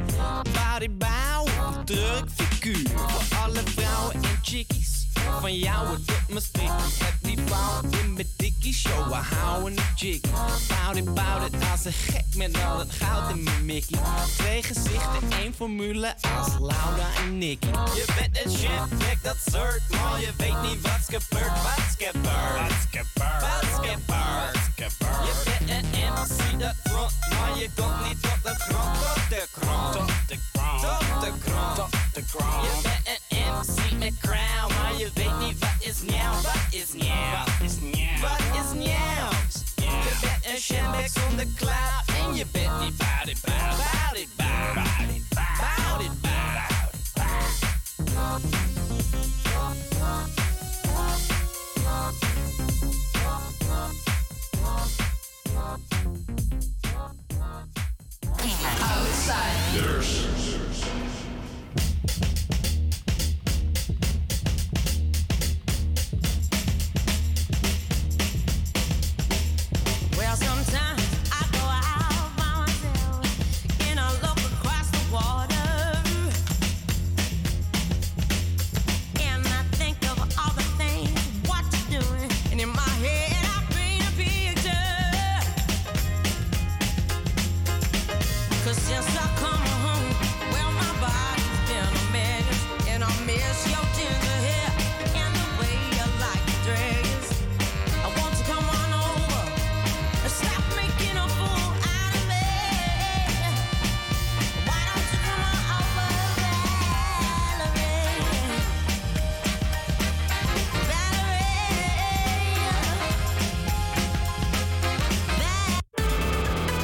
bodybouw of een druk figuur? Voor alle vrouwen en chickies van jou het doet me sticky Heb die vrouw in mijn dikkie show, we houden een jiggy Bout it, bout it, als een gek met al het goud in mijn mickey Twee gezichten, één formule als Laura en Nicky. Je bent een chef, kijk dat soort, maar je weet niet wat's gebeurd, wat's gebeurd. Wat's gebeurd, wat's gebeurd. Je bent een MC dat front, maar je komt niet op de grond, op de grond. Op de grond, op de grond, de grond. Je bent een MC met crown, maar je weet niet wat is nieuw, wat is nieuw. Wat is nieuw, wat is nieuw. Je bent een chef zonder cloud en je bent niet body, body, body, body, body, body, Outsiders. Sometimes.